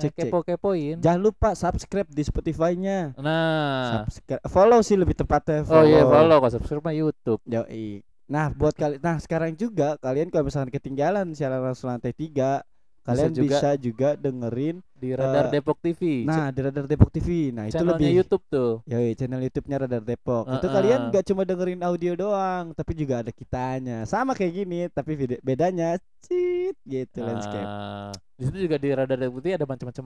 [SPEAKER 1] Eh,
[SPEAKER 2] Cek-cek.
[SPEAKER 1] Kepo-kepoin.
[SPEAKER 2] Jangan lupa subscribe di Spotify-nya.
[SPEAKER 1] Nah.
[SPEAKER 2] Subscribe, follow sih lebih tepatnya.
[SPEAKER 1] Oh iya, follow kok subscribe mah YouTube.
[SPEAKER 2] Yoi. Nah, buat kali nah sekarang juga kalian kalau misalkan ketinggalan siaran langsung lantai 3, kalian
[SPEAKER 1] juga.
[SPEAKER 2] bisa juga dengerin
[SPEAKER 1] Di Radar
[SPEAKER 2] Eh,
[SPEAKER 1] Depok TV.
[SPEAKER 2] nah di Radar Depok TV. Nah, itu lebih
[SPEAKER 1] YouTube tuh.
[SPEAKER 2] Yoi, channel YouTube-nya Radar Depok. Itu
[SPEAKER 1] Uh-uh.
[SPEAKER 2] kalian nggak cuma dengerin audio doang, tapi juga ada kitanya. Sama kayak gini, tapi beda- bedanya cit gitu landscape.
[SPEAKER 1] Ah, di situ juga di Radar Depok TV ada macam-macam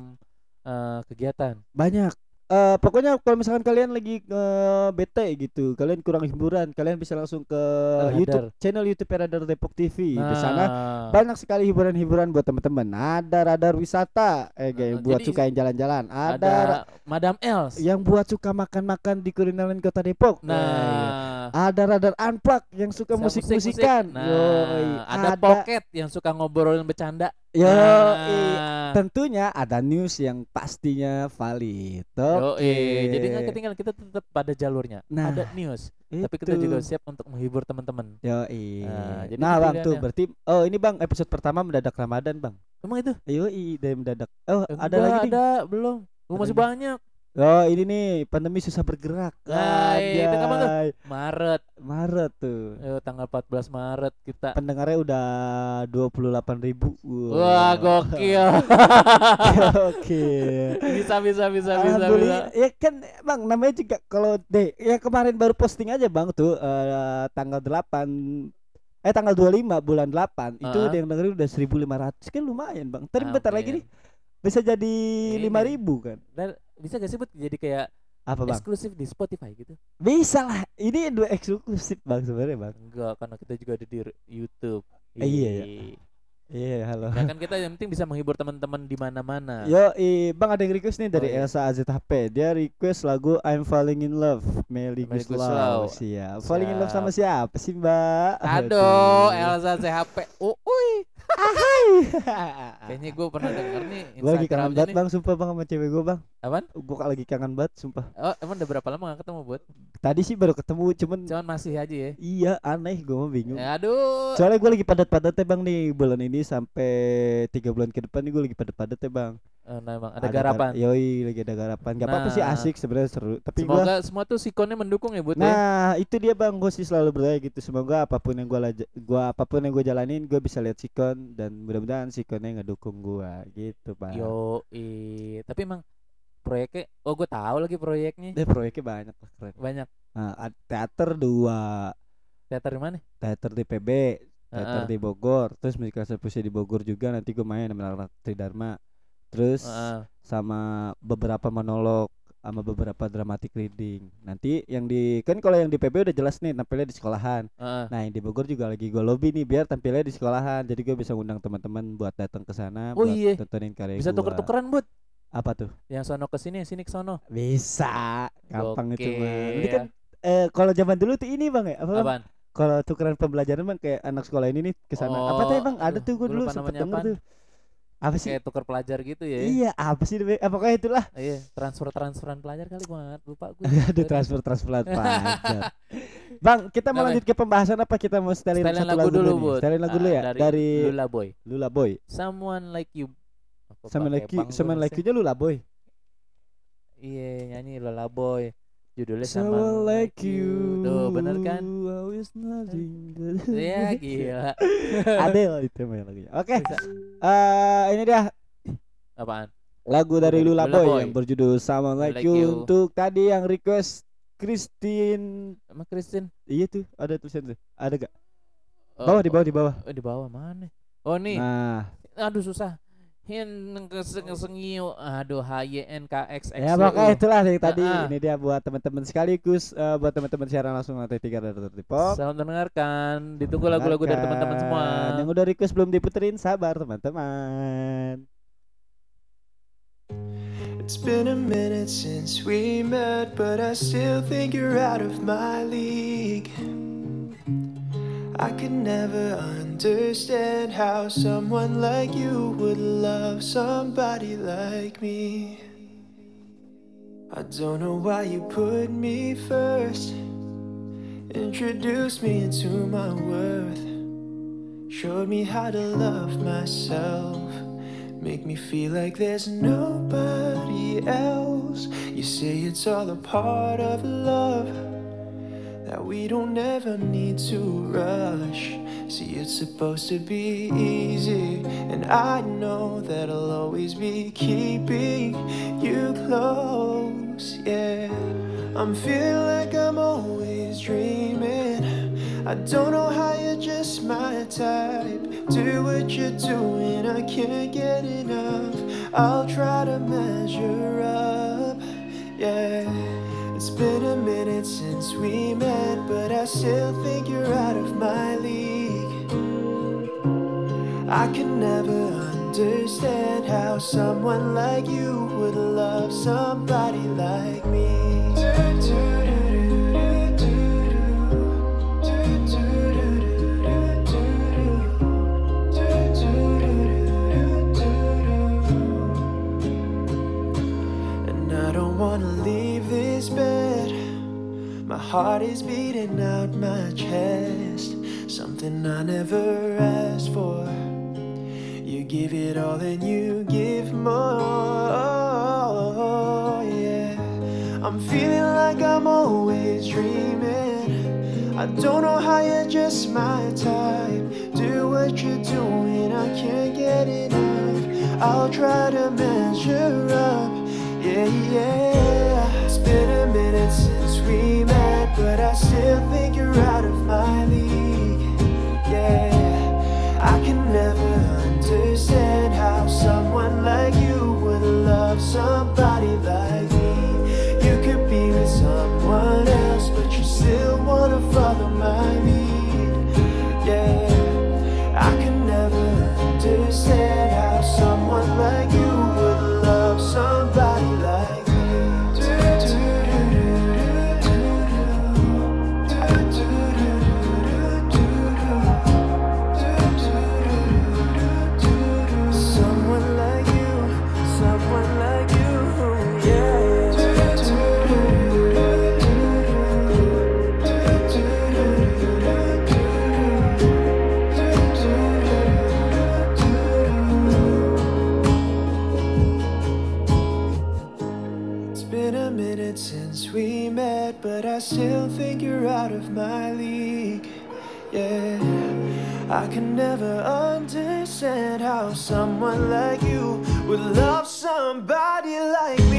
[SPEAKER 1] eh, kegiatan.
[SPEAKER 2] banyak eh pokoknya kalau misalkan kalian lagi eh, bete gitu kalian kurang hiburan kalian bisa langsung ke
[SPEAKER 1] Radar.
[SPEAKER 2] YouTube channel YouTube Radar Depok TV di sana
[SPEAKER 1] Nah,
[SPEAKER 2] banyak sekali hiburan-hiburan buat teman-teman. Ada radar wisata eh
[SPEAKER 1] Nah,
[SPEAKER 2] buat
[SPEAKER 1] jadi
[SPEAKER 2] suka yang jalan-jalan. Ada,
[SPEAKER 1] ada Madam Els.
[SPEAKER 2] yang buat suka makan-makan di kulineran kota Depok. Eh,
[SPEAKER 1] Nah,
[SPEAKER 2] ada radar unplug yang suka musik-musikan
[SPEAKER 1] Nah,
[SPEAKER 2] Yoi.
[SPEAKER 1] ada, pocket yang suka ngobrolin bercanda.
[SPEAKER 2] Yoi.
[SPEAKER 1] Nah,
[SPEAKER 2] tentunya ada news yang pastinya valid
[SPEAKER 1] Yoi. Jadi nggak ketinggalan kita tetap pada jalurnya.
[SPEAKER 2] Nah,
[SPEAKER 1] ada news. Tapi kita
[SPEAKER 2] Itu.
[SPEAKER 1] juga siap untuk menghibur teman-teman.
[SPEAKER 2] Yo
[SPEAKER 1] Nah, jadi
[SPEAKER 2] Nah,
[SPEAKER 1] itu
[SPEAKER 2] bang tuh berarti oh ini bang episode pertama mendadak Ramadan bang.
[SPEAKER 1] Emang itu?
[SPEAKER 2] Yo dari mendadak. Oh ada
[SPEAKER 1] Enggak,
[SPEAKER 2] lagi nih.
[SPEAKER 1] ada belum. Oh,
[SPEAKER 2] Ada
[SPEAKER 1] masih
[SPEAKER 2] lagi.
[SPEAKER 1] banyak.
[SPEAKER 2] Oh ini nih pandemi susah bergerak.
[SPEAKER 1] Nah, itu kapan tuh? Maret.
[SPEAKER 2] Maret tuh.
[SPEAKER 1] Eh, tanggal 14 Maret kita.
[SPEAKER 2] Pendengarnya udah 28 ribu.
[SPEAKER 1] Wah, gokil.
[SPEAKER 2] Oke.
[SPEAKER 1] bisa bisa bisa bisa bisa.
[SPEAKER 2] Ya kan bang namanya juga kalau deh ya kemarin baru posting aja bang tuh eh, tanggal 8 eh tanggal 25 bulan 8 itu
[SPEAKER 1] Ah.
[SPEAKER 2] udah yang dengerin udah 1500 kan lumayan bang. Ntar bentar lagi
[SPEAKER 1] Amin.
[SPEAKER 2] nih bisa jadi
[SPEAKER 1] Ini.
[SPEAKER 2] 5000 kan.
[SPEAKER 1] Dan bisa gak sih buat jadi kayak
[SPEAKER 2] Apa bang?
[SPEAKER 1] eksklusif di Spotify gitu?
[SPEAKER 2] Bisa lah. Ini dua eksklusif bang sebenarnya bang.
[SPEAKER 1] Enggak, karena kita juga ada di YouTube.
[SPEAKER 2] Eh, iya, iya. Iya halo.
[SPEAKER 1] Ya kan kita yang penting bisa menghibur teman-teman di mana-mana.
[SPEAKER 2] Yo, i, bang ada yang request nih dari
[SPEAKER 1] Oh, iya.
[SPEAKER 2] Elsa AZHP. Dia request lagu I'm Falling in Love, Melly Guslau.
[SPEAKER 1] Guslau.
[SPEAKER 2] Siap. Falling in love sama siapa sih mbak?
[SPEAKER 1] Aduh, Elsa CHP. Uy. Kayaknya gue pernah denger nih
[SPEAKER 2] Gue lagi kangen banget
[SPEAKER 1] nih.
[SPEAKER 2] bang, sumpah bang sama cewek gue bang.
[SPEAKER 1] Apaan?
[SPEAKER 2] Gue lagi kangen banget, sumpah.
[SPEAKER 1] Oh, emang udah berapa lama gak ketemu buat?
[SPEAKER 2] Tadi sih baru ketemu, cuman
[SPEAKER 1] Cuman masih aja ya.
[SPEAKER 2] iya aneh gue mah bingung.
[SPEAKER 1] Ya, aduh.
[SPEAKER 2] Soalnya gue lagi padat-padatnya bang nih bulan ini sampai tiga bulan ke depan nih gue lagi padat-padatnya bang.
[SPEAKER 1] Eh, nah, emang ada,
[SPEAKER 2] gar-
[SPEAKER 1] garapan.
[SPEAKER 2] Yoi, lagi ada garapan. Gak apa-apa sih
[SPEAKER 1] Nah,
[SPEAKER 2] asik sebenarnya seru. Tapi gua
[SPEAKER 1] Semoga semua tuh sikonnya mendukung ya buat ya.
[SPEAKER 2] Nah, itu dia Bang, gue sih selalu berdoa gitu. Semoga apa pun yang gua laja- gua apa pun yang gue jalanin, gue bisa lihat sikon dan mudah-mudahan sikonnya ngedukung gua gitu, Pak.
[SPEAKER 1] Yo, tapi emang proyeknya, oh gue tahu lagi proyeknya
[SPEAKER 2] Deh proyeknya banyak lah keren.
[SPEAKER 1] banyak.
[SPEAKER 2] Nah, teater dua,
[SPEAKER 1] Teater di mana?
[SPEAKER 2] teater di PB, teater
[SPEAKER 1] Heeh.
[SPEAKER 2] di Bogor, terus musik puisi di Bogor juga nanti gue main sama Tridharma. Terus
[SPEAKER 1] Heeh.
[SPEAKER 2] sama beberapa monolog sama beberapa dramatic reading. Nanti yang di kan kalau yang di PB udah jelas nih tampilnya di sekolahan.
[SPEAKER 1] Heeh.
[SPEAKER 2] Nah, yang di Bogor juga lagi gue lobby nih biar tampilnya di sekolahan. Jadi gue bisa ngundang teman-teman buat datang ke sana
[SPEAKER 1] Oh
[SPEAKER 2] buat
[SPEAKER 1] iya.
[SPEAKER 2] tontonin karya
[SPEAKER 1] Bisa tuker-tukeran buat
[SPEAKER 2] Apa tuh?
[SPEAKER 1] yang sono ke sini, sini ke sono.
[SPEAKER 2] Bisa. Gampang itu mah.
[SPEAKER 1] Gokil.
[SPEAKER 2] kan eh kalau zaman dulu tuh ini Bang ya. Apa?
[SPEAKER 1] Apaan?
[SPEAKER 2] Kalau tukeran pembelajaran Bang kayak anak sekolah ini nih ke sana. apa tuh
[SPEAKER 1] Oh,
[SPEAKER 2] Bang? Ada tuh gue dulu
[SPEAKER 1] namanya
[SPEAKER 2] denger tuh. Apa sih?
[SPEAKER 1] Kayak tuker pelajar gitu ya.
[SPEAKER 2] Iya, apa sih? Apa kayak itulah.
[SPEAKER 1] Iya, transfer-transferan pelajar kali gua nggak- lupa gue.
[SPEAKER 2] Ada transfer transferan pelajar. Bang, kita mau lanjut ke pembahasan apa? Kita mau setelin
[SPEAKER 1] Setelin
[SPEAKER 2] satu
[SPEAKER 1] lagu dulu? Bud.
[SPEAKER 2] Setelin lagu
[SPEAKER 1] Ah,
[SPEAKER 2] dulu ya
[SPEAKER 1] dari
[SPEAKER 2] dari
[SPEAKER 1] Lula Boy.
[SPEAKER 2] Lula Boy.
[SPEAKER 1] Someone like you. Pakai
[SPEAKER 2] like sama
[SPEAKER 1] gua
[SPEAKER 2] like
[SPEAKER 1] rasanya?
[SPEAKER 2] nya Lula Boy.
[SPEAKER 1] Iya, nyanyi Lula Boy. Judulnya
[SPEAKER 2] Someone
[SPEAKER 1] Someone
[SPEAKER 2] like you.
[SPEAKER 1] Tuh, bener kan? Iya, gila.
[SPEAKER 2] Adele itu main lagunya. Oke.
[SPEAKER 1] Bisa.
[SPEAKER 2] eh ini dia
[SPEAKER 1] Apaan?
[SPEAKER 2] lagu dari Lula,
[SPEAKER 1] Lula
[SPEAKER 2] Boy,
[SPEAKER 1] Boy.
[SPEAKER 2] yang berjudul Someone Like,
[SPEAKER 1] Like
[SPEAKER 2] you.
[SPEAKER 1] You.
[SPEAKER 2] untuk tadi yang request Christine.
[SPEAKER 1] Emang Christine?
[SPEAKER 2] Iya tuh, ada tulisan tuh. Ada gak?
[SPEAKER 1] Oh,
[SPEAKER 2] Bawah di bawah di bawah.
[SPEAKER 1] Oh, di bawah mana? Oh, nih.
[SPEAKER 2] Nah,
[SPEAKER 1] Aduh susah. Hin kesengiu. Aduh H Y N K X X.
[SPEAKER 2] ya makanya itulah yang tadi.
[SPEAKER 1] Ah, ah.
[SPEAKER 2] Ini dia buat teman-teman sekaligus eh, buat teman-teman siaran langsung lantai tiga dari Pop.
[SPEAKER 1] Selamat mendengarkan. Ditunggu lagu-lagu dari teman-teman semua.
[SPEAKER 2] Yang udah request belum diputerin sabar teman-teman.
[SPEAKER 6] It's been a minute since we met, but I still think you're out of my league. I could never understand how someone like you would love somebody like me. I don't know why you put me first, introduced me into my worth, showed me how to love myself. Make me feel like there's nobody else. You say it's all a part of love. We don't ever need to rush. See, it's supposed to be easy. And I know that I'll always be keeping you close. Yeah, I'm feeling like I'm always dreaming. I don't know how you're just my type. Do what you're doing, I can't get enough. I'll try to measure up. Yeah, been a minute since we met, but I still think you're out of my league. I can never understand how someone like you would love somebody like me. And I don't wanna leave this bed. Heart is beating out my chest. Something I never asked for. You give it all and you give more. Yeah, I'm feeling like I'm always dreaming. I don't know how you're just my type. Do what you're doing, I can't get enough. I'll try to measure up. Yeah, yeah. It's been a minute since we met, but I still think you're out of my league. Yeah, I can never understand how someone like you would love somebody like me. You could be with someone else, but you still wanna follow still think you're out of my league. Yeah, I can never understand how someone like you would love somebody like me.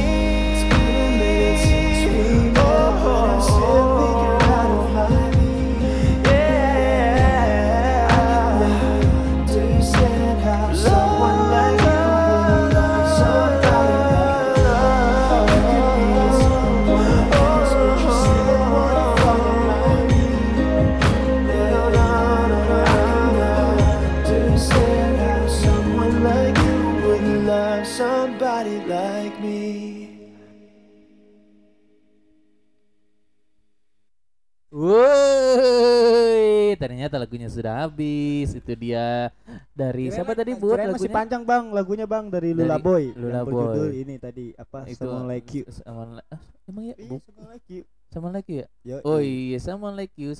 [SPEAKER 1] Sudah habis. Itu dia dari siapa tadi buat
[SPEAKER 2] Kirain masih
[SPEAKER 1] lagunya?
[SPEAKER 2] panjang bang lagunya bang dari
[SPEAKER 1] Dari
[SPEAKER 2] Lula Boy
[SPEAKER 1] Lula
[SPEAKER 2] yang berjudul
[SPEAKER 1] Boy.
[SPEAKER 2] ini tadi apa
[SPEAKER 1] Itu
[SPEAKER 2] Someone Like You
[SPEAKER 1] Someone li- ah, emang ya?
[SPEAKER 2] Iya,
[SPEAKER 1] Bu,
[SPEAKER 2] Someone Like You
[SPEAKER 1] someone like you ya?
[SPEAKER 2] Yo,
[SPEAKER 1] Oh iya, someone like you.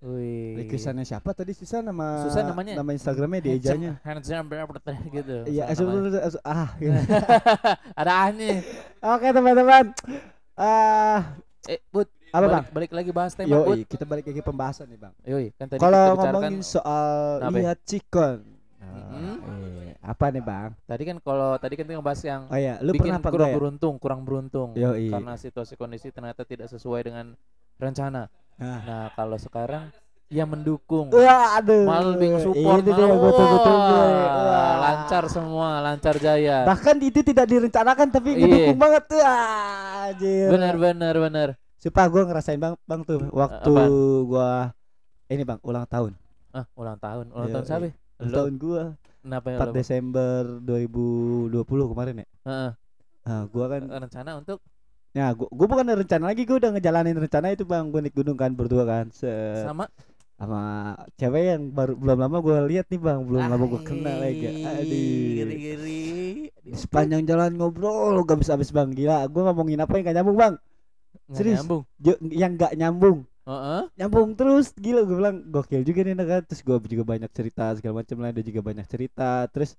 [SPEAKER 1] Wih.
[SPEAKER 2] Requestannya siapa tadi Susan nama
[SPEAKER 1] Susan namanya.
[SPEAKER 2] nama Instagramnya di ejanya
[SPEAKER 1] Handsome berapa gitu.
[SPEAKER 2] Iya, ah. gitu.
[SPEAKER 1] Ada ahnya.
[SPEAKER 2] Oke teman-teman. Ah,
[SPEAKER 1] Eh, Bud,
[SPEAKER 2] apa
[SPEAKER 1] balik,
[SPEAKER 2] bang?
[SPEAKER 1] balik lagi bahas tema, Bud.
[SPEAKER 2] Yoi, kita balik lagi pembahasan nih bang.
[SPEAKER 1] Yoi, kan tadi
[SPEAKER 2] Kalau ngomongin soal
[SPEAKER 1] Apa ya?
[SPEAKER 2] lihat cikon,
[SPEAKER 1] Mm-mm.
[SPEAKER 2] eh, apa nih bang?
[SPEAKER 1] tadi kan kalau tadi kan kita ngebahas yang
[SPEAKER 2] Oh iya, lu
[SPEAKER 1] bikin
[SPEAKER 2] pernah apa
[SPEAKER 1] kurang
[SPEAKER 2] ya?
[SPEAKER 1] beruntung, kurang beruntung
[SPEAKER 2] Yoi.
[SPEAKER 1] karena situasi kondisi ternyata tidak sesuai dengan rencana.
[SPEAKER 2] Nah.
[SPEAKER 1] Nah, kalau sekarang ya mendukung.
[SPEAKER 2] Wah, aduh.
[SPEAKER 1] Support
[SPEAKER 2] Ini dia
[SPEAKER 1] malah,
[SPEAKER 2] betul-betul gue.
[SPEAKER 1] wah, lancar semua, lancar jaya.
[SPEAKER 2] Bahkan itu tidak direncanakan tapi
[SPEAKER 1] Iya.
[SPEAKER 2] ngedukung banget tuh. Ah, anjir.
[SPEAKER 1] Benar benar benar.
[SPEAKER 2] Sumpah gue ngerasain bang, bang tuh waktu
[SPEAKER 1] apaan?
[SPEAKER 2] gua ini bang ulang tahun.
[SPEAKER 1] Ah, ulang tahun. Ulang
[SPEAKER 2] Iya,
[SPEAKER 1] tahun siapa?
[SPEAKER 2] iya. Ulang tahun gua
[SPEAKER 1] kenapa ya
[SPEAKER 2] 4
[SPEAKER 1] lu?
[SPEAKER 2] Desember 2020 kemarin ya.
[SPEAKER 1] Heeh.
[SPEAKER 2] Nah, gua kan
[SPEAKER 1] rencana untuk
[SPEAKER 2] Ya, gua, gua bukan rencana lagi, gua udah ngejalanin rencana itu bang, gua naik gunung kan berdua kan, se
[SPEAKER 1] sama
[SPEAKER 2] sama cewek yang baru belum lama gua lihat nih bang, belum lama gua kenal lagi. Aduh. Sepanjang jalan ngobrol gak bisa habis bang, gila. Gua ngomongin apa yang gak nyambung bang,
[SPEAKER 1] Nggak
[SPEAKER 2] Serius?
[SPEAKER 1] nyambung.
[SPEAKER 2] Yang gak nyambung,
[SPEAKER 1] Heeh.
[SPEAKER 2] nyambung terus, gila. Gua bilang gokil juga nih kan. Terus gua juga banyak cerita segala macam lah, dia juga banyak cerita. Terus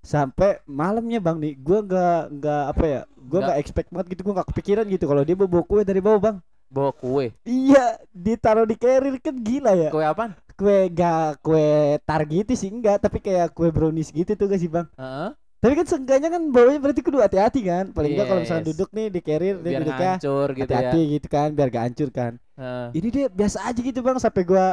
[SPEAKER 2] sampai malamnya bang nih, gua nggak nggak apa ya, gua
[SPEAKER 1] Nggak-
[SPEAKER 2] nggak expect banget gitu, gua nggak kepikiran gitu kalau dia bawa kue dari bawah bang.
[SPEAKER 1] Bawa kue.
[SPEAKER 2] Iya, ditaruh di carrier kan gila ya.
[SPEAKER 1] Kue apaan?
[SPEAKER 2] Kue gak kue tar gitu sih enggak, tapi kayak kue brownies gitu tuh gak sih bang?
[SPEAKER 1] Heeh.
[SPEAKER 2] Tapi kan seenggaknya kan bawanya berarti kudu hati-hati kan. Paling enggak kalau misalnya
[SPEAKER 1] Yes.
[SPEAKER 2] duduk nih di carrier dia
[SPEAKER 1] Biar
[SPEAKER 2] duduknya
[SPEAKER 1] hancur gitu ya.
[SPEAKER 2] hati-hati gitu kan, biar gak hancur kan.
[SPEAKER 1] Heeh.
[SPEAKER 2] Ini dia biasa aja gitu bang, sampai gua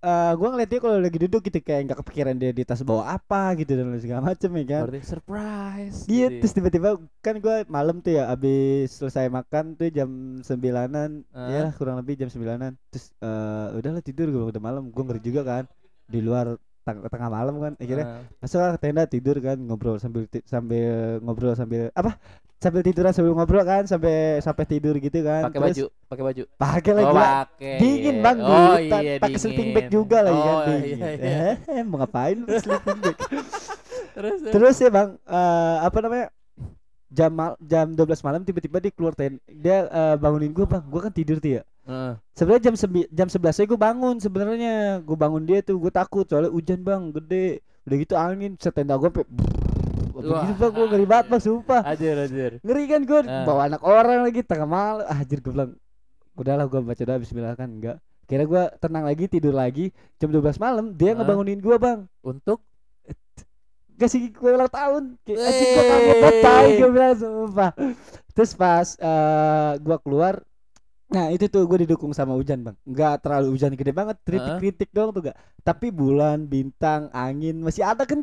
[SPEAKER 2] eh gua ngeliat dia kalau lagi duduk gitu kayak nggak kepikiran dia di tas bawa apa gitu dan segala macem ya kan.
[SPEAKER 1] Berarti surprise.
[SPEAKER 2] Iya,
[SPEAKER 1] gitu ya.
[SPEAKER 2] terus tiba-tiba kan gua malam tuh ya abis selesai makan tuh jam sembilanan,
[SPEAKER 1] Ah.
[SPEAKER 2] ya kurang lebih jam sembilanan. Terus eh udahlah tidur gua udah malam, gua ngeri juga kan di luar teng- tengah malam kan akhirnya
[SPEAKER 1] Heeh.
[SPEAKER 2] masuk ke tenda tidur kan ngobrol sambil sambil ngobrol sambil apa? Sambil tiduran sambil ngobrol kan sampai sampai tidur gitu kan
[SPEAKER 1] pakai baju, pakai baju.
[SPEAKER 2] pakai lagi
[SPEAKER 1] Oh,
[SPEAKER 2] dingin bang.
[SPEAKER 1] Oh iya
[SPEAKER 2] pakai sleeping bag juga lagi kan
[SPEAKER 1] Oh,
[SPEAKER 2] dingin.
[SPEAKER 1] iya, iya.
[SPEAKER 2] Eh, mau ngapain sleeping bag?
[SPEAKER 1] Terus
[SPEAKER 2] terus ya bang eh, apa namanya jam mal jam 12 malam tiba-tiba dia keluar ten dia eh, bangunin gua bang. Gua kan tidur tuh ya
[SPEAKER 1] Heeh.
[SPEAKER 2] sebenarnya jam sembi jam 11 saya gue bangun sebenarnya. Gue bangun dia tuh gue takut soalnya hujan bang gede. Udah gitu angin setenda gue sampai begitu bang gue ngeri banget bang sumpah.
[SPEAKER 1] Ajar ajar.
[SPEAKER 2] ngeri kan gue
[SPEAKER 1] Ah.
[SPEAKER 2] bawa anak orang lagi tengah malam. Ah, anjir gue bilang udahlah gue baca doa Bismillah kan? Enggak. Kira gue tenang lagi tidur lagi jam 12 malam dia
[SPEAKER 1] Ah.
[SPEAKER 2] ngebangunin gue bang.
[SPEAKER 1] Untuk?
[SPEAKER 2] Kasih kue ulang tahun. Kayak anjing gue kaget banget
[SPEAKER 1] Wey.
[SPEAKER 2] tai gue bilang sumpah. Terus pas eh gua keluar nah itu tuh gue didukung sama hujan bang. Nggak terlalu hujan gede banget kritik kritik doang tuh gak tapi bulan bintang angin masih ada kan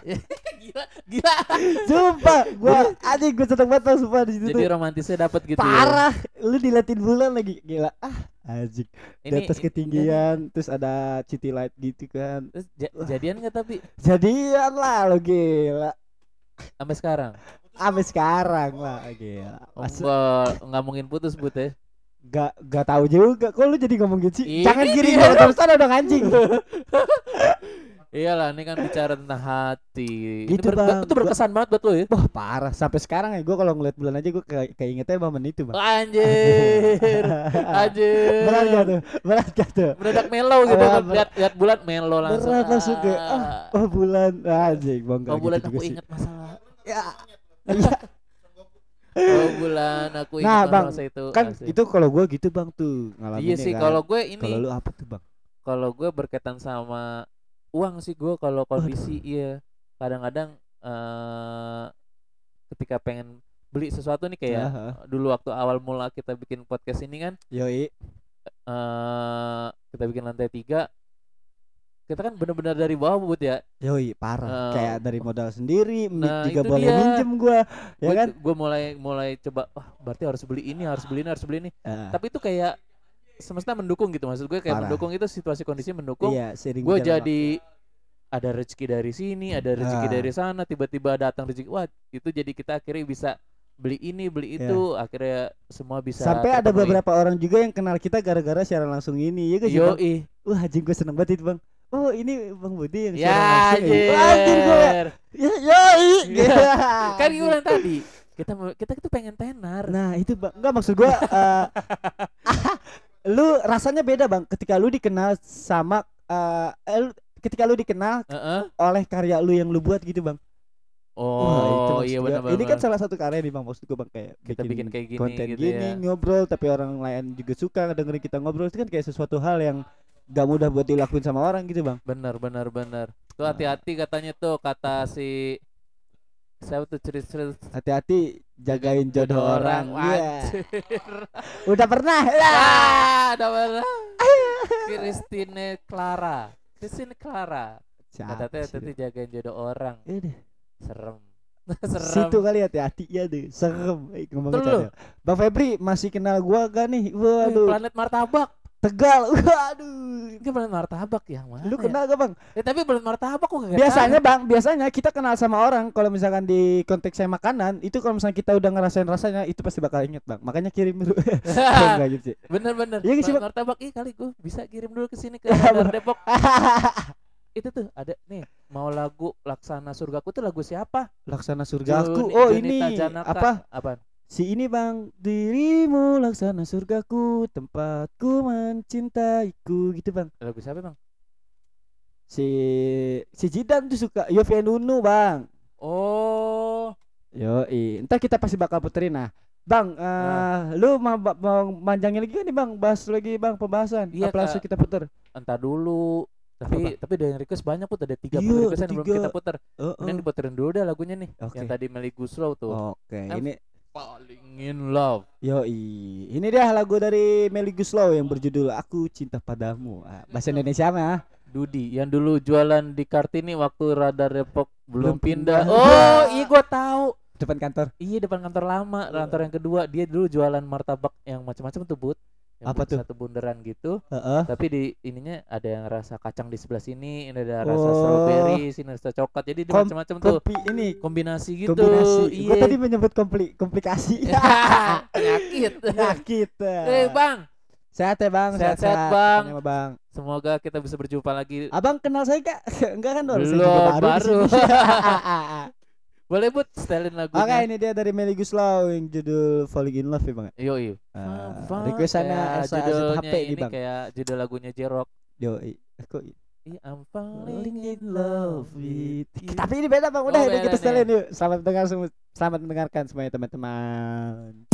[SPEAKER 1] gila gila.
[SPEAKER 2] sumpah gua anjing gue seneng banget bang sumpah di situ.
[SPEAKER 1] Jadi
[SPEAKER 2] tuh
[SPEAKER 1] romantisnya dapat gitu ya.
[SPEAKER 2] parah. Lu diliatin bulan lagi. Gila. Ah anjing. Di
[SPEAKER 1] Ini
[SPEAKER 2] atas ketinggian terus ada city light gitu kan.
[SPEAKER 1] Terus ja- jadian nggak tapi?
[SPEAKER 2] Jadian lah lo gila.
[SPEAKER 1] Sampai sekarang?
[SPEAKER 2] sampai sekarang lah gila. Masa-
[SPEAKER 1] Enggak nggak mungkin putus but ya.
[SPEAKER 2] Gak gak tahu juga. Kok lu jadi ngomong gitu sih? Jangan kiri gua terus sana dong anjing.
[SPEAKER 1] Iyalah ini kan bicara tentang hati.
[SPEAKER 2] Gitu,
[SPEAKER 1] ini ber-
[SPEAKER 2] Bang.
[SPEAKER 1] itu berkesan banget buat lo ya.
[SPEAKER 2] Wah, parah. Sampai sekarang ya gua kalau ngeliat bulan aja gua kayak keingetnya momen itu, Bang.
[SPEAKER 1] Anjir. Anjir.
[SPEAKER 2] Berat gak tuh? Berat gak tuh?
[SPEAKER 1] Mendadak melo gitu
[SPEAKER 2] Ah,
[SPEAKER 1] kan. lihat lihat bulan melo langsung.
[SPEAKER 2] Berat langsung kayak ah, oh bulan anjing, Bang.
[SPEAKER 1] Oh bulan
[SPEAKER 2] gitu
[SPEAKER 1] aku ingat masalah.
[SPEAKER 2] Ya.
[SPEAKER 1] Oh bulan aku ingat
[SPEAKER 2] Nah, Bang,
[SPEAKER 1] masa itu.
[SPEAKER 2] kan
[SPEAKER 1] asli.
[SPEAKER 2] itu kalau gua gitu bang tuh ngalamin
[SPEAKER 1] Iya sih
[SPEAKER 2] kan.
[SPEAKER 1] kalau gue ini
[SPEAKER 2] kalau lu apa tuh bang
[SPEAKER 1] kalau gue berkaitan sama uang sih gue kalau kondisi iya kadang-kadang eh ketika pengen beli sesuatu nih kayak
[SPEAKER 2] Aha.
[SPEAKER 1] dulu waktu awal mula kita bikin podcast ini kan
[SPEAKER 2] yoi
[SPEAKER 1] eh kita bikin lantai tiga kita kan benar-benar dari bawah buat ya.
[SPEAKER 2] Yoi parah.
[SPEAKER 1] Eh,
[SPEAKER 2] kayak dari modal sendiri
[SPEAKER 1] nah,
[SPEAKER 2] juga boleh
[SPEAKER 1] dia.
[SPEAKER 2] minjem gua ya kan?
[SPEAKER 1] gue mulai mulai coba wah berarti harus beli ini harus beli ini harus beli ini.
[SPEAKER 2] Ah,
[SPEAKER 1] tapi itu kayak semesta mendukung gitu maksud gue kayak
[SPEAKER 2] Parah.
[SPEAKER 1] mendukung itu situasi kondisi mendukung.
[SPEAKER 2] Iya
[SPEAKER 1] gue jadi ada rezeki dari sini ada rezeki
[SPEAKER 2] Ah.
[SPEAKER 1] dari sana tiba-tiba datang rezeki. Wah itu jadi kita akhirnya bisa beli ini beli
[SPEAKER 2] Ya.
[SPEAKER 1] itu akhirnya semua bisa
[SPEAKER 2] sampai ada beberapa orang juga yang kenal kita gara-gara siaran langsung ini ya sih
[SPEAKER 1] yo
[SPEAKER 2] bang?
[SPEAKER 1] Ih
[SPEAKER 2] wah anjing gue seneng banget itu bang oh ini bang Budi yang
[SPEAKER 1] ya
[SPEAKER 2] langsung ya Wah, anjing gue
[SPEAKER 1] anjir
[SPEAKER 2] ya yoi
[SPEAKER 1] kan gue bilang tadi kita kita itu pengen tenar.
[SPEAKER 2] Nah itu bang, enggak maksud gua eh, lu rasanya beda bang. Ketika lu dikenal sama eh, lu- ketika lu dikenal
[SPEAKER 1] Heeh.
[SPEAKER 2] oleh karya lu yang lu buat gitu bang. Wah, itu
[SPEAKER 1] oh
[SPEAKER 2] maksud
[SPEAKER 1] iya benar
[SPEAKER 2] Ini kan salah satu karya nih bang maksud gua bang. Kayak
[SPEAKER 1] Kita bikin kayak gini
[SPEAKER 2] konten
[SPEAKER 1] gitu
[SPEAKER 2] gini
[SPEAKER 1] ya.
[SPEAKER 2] ngobrol tapi orang lain juga suka dengerin kita ngobrol. Itu kan kayak sesuatu hal yang gak mudah buat dilakuin sama orang gitu bang.
[SPEAKER 1] benar benar benar tuh
[SPEAKER 2] Nah.
[SPEAKER 1] hati-hati katanya tuh kata si siapa tuh cerit-cerit
[SPEAKER 2] Hati-hati jagain jodoh orang. Iya.
[SPEAKER 1] Anjir.
[SPEAKER 2] Udah pernah. Ya.
[SPEAKER 1] Ah, ada mana? Christine Clara. Christine Clara. Tadi
[SPEAKER 2] itu?
[SPEAKER 1] jagain jodoh orang.
[SPEAKER 2] Eh deh.
[SPEAKER 1] Serem.
[SPEAKER 2] Situ
[SPEAKER 1] Serem.
[SPEAKER 2] kali hati-hati ya deh. Serem. Eh. Cadel. Bang Febri masih kenal gua gak nih? Waduh.
[SPEAKER 1] Planet Martabak.
[SPEAKER 2] Tegal. Waduh.
[SPEAKER 1] Ini planet Martabak yang mana?
[SPEAKER 2] Lu
[SPEAKER 1] ya?
[SPEAKER 2] kenal gak bang?
[SPEAKER 1] Eh, tapi planet Martabak kok gak
[SPEAKER 2] Biasanya bang, biasanya kita kenal sama orang kalau misalkan di konteksnya makanan itu kalau misalnya kita udah ngerasain rasanya itu pasti bakal inget bang. Makanya kirim dulu. Enggak gitu sih.
[SPEAKER 1] Bener-bener.
[SPEAKER 2] Iya, sih,
[SPEAKER 1] Martabak. Ih kali gue bisa kirim dulu ke sini ke Radar Depok. Itu tuh ada nih mau lagu Laksana Surgaku tuh lagu siapa?
[SPEAKER 2] Laksana surgaku. Oh
[SPEAKER 1] Junita
[SPEAKER 2] ini
[SPEAKER 1] Janaka.
[SPEAKER 2] apa?
[SPEAKER 1] Apaan?
[SPEAKER 2] Si ini bang, dirimu laksana surgaku, tempatku mencintaiku gitu bang.
[SPEAKER 1] Lagu siapa bang?
[SPEAKER 2] Si si Jidan tuh suka Yofi Nunu bang.
[SPEAKER 1] Oh,
[SPEAKER 2] Yo, ntar kita pasti bakal puterin nah. Bang, eh
[SPEAKER 1] Nah.
[SPEAKER 2] lu mau, mau manjangin lagi gak nih bang? Bahas lagi bang pembahasan.
[SPEAKER 1] Iya,
[SPEAKER 2] Apa langsung
[SPEAKER 1] Kak.
[SPEAKER 2] kita puter?
[SPEAKER 1] entar dulu.
[SPEAKER 2] Apa,
[SPEAKER 1] Tapi tapi ada yang request banyak put ada tiga
[SPEAKER 2] Iya,
[SPEAKER 1] request yang belum kita puter.
[SPEAKER 2] Oh,
[SPEAKER 1] Ini diputerin dulu dah lagunya nih.
[SPEAKER 2] Oke.
[SPEAKER 1] Yang tadi Meli Guslow tuh.
[SPEAKER 2] Oke,
[SPEAKER 1] Em-
[SPEAKER 2] ini
[SPEAKER 1] Falling in love.
[SPEAKER 2] yo ini dia lagu dari Melly Guslow yang berjudul Aku Cinta Padamu. Ah, bahasa Indonesia mah.
[SPEAKER 1] Dudi yang dulu jualan di Kartini waktu Radar Depok
[SPEAKER 2] Belum
[SPEAKER 1] belum, pindah.
[SPEAKER 2] pindah.
[SPEAKER 1] Oh, iya gua tahu.
[SPEAKER 2] Depan kantor.
[SPEAKER 1] Iya depan kantor lama, kantor yang kedua dia dulu jualan martabak yang macam-macam tuh but. Yang
[SPEAKER 2] Apa tuh?
[SPEAKER 1] Satu bundaran gitu.
[SPEAKER 2] Heeh.
[SPEAKER 1] Tapi di ininya ada yang rasa kacang di sebelah sini, ini ada rasa
[SPEAKER 2] Oh.
[SPEAKER 1] strawberry, sini rasa coklat. Jadi
[SPEAKER 2] Kom-
[SPEAKER 1] macam-macam tuh
[SPEAKER 2] Kopi ini
[SPEAKER 1] kombinasi gitu.
[SPEAKER 2] kombinasi.
[SPEAKER 1] Iya.
[SPEAKER 2] Gua tadi menyebut kompli komplikasi.
[SPEAKER 1] penyakit.
[SPEAKER 2] Penyakit.
[SPEAKER 1] eh bang,
[SPEAKER 2] Sehat ya bang.
[SPEAKER 1] Sehat-sehat, Bang.
[SPEAKER 2] Tanya sama bang.
[SPEAKER 1] semoga kita bisa berjumpa lagi.
[SPEAKER 2] Abang kenal saya kak? Enggak kan baru saya
[SPEAKER 1] Belum,
[SPEAKER 2] juga baru.
[SPEAKER 1] baru. Boleh but setelin lagunya.
[SPEAKER 2] Oke ini dia dari Melly Guslow yang judul Falling in Love ya bang.
[SPEAKER 1] Yo yo.
[SPEAKER 2] Uh, requestannya
[SPEAKER 1] judulnya
[SPEAKER 2] HP nih
[SPEAKER 1] ini
[SPEAKER 2] bang.
[SPEAKER 1] kayak judul lagunya Jerok.
[SPEAKER 2] Yo,
[SPEAKER 1] Iya, I'm falling
[SPEAKER 2] Falling
[SPEAKER 1] in
[SPEAKER 2] in
[SPEAKER 1] love
[SPEAKER 2] love
[SPEAKER 1] with you.
[SPEAKER 2] Tapi ini beda bang, udah
[SPEAKER 1] Oh,
[SPEAKER 2] ini kita setelin yuk. Selamat mendengar semua, selamat mendengarkan semuanya teman-teman.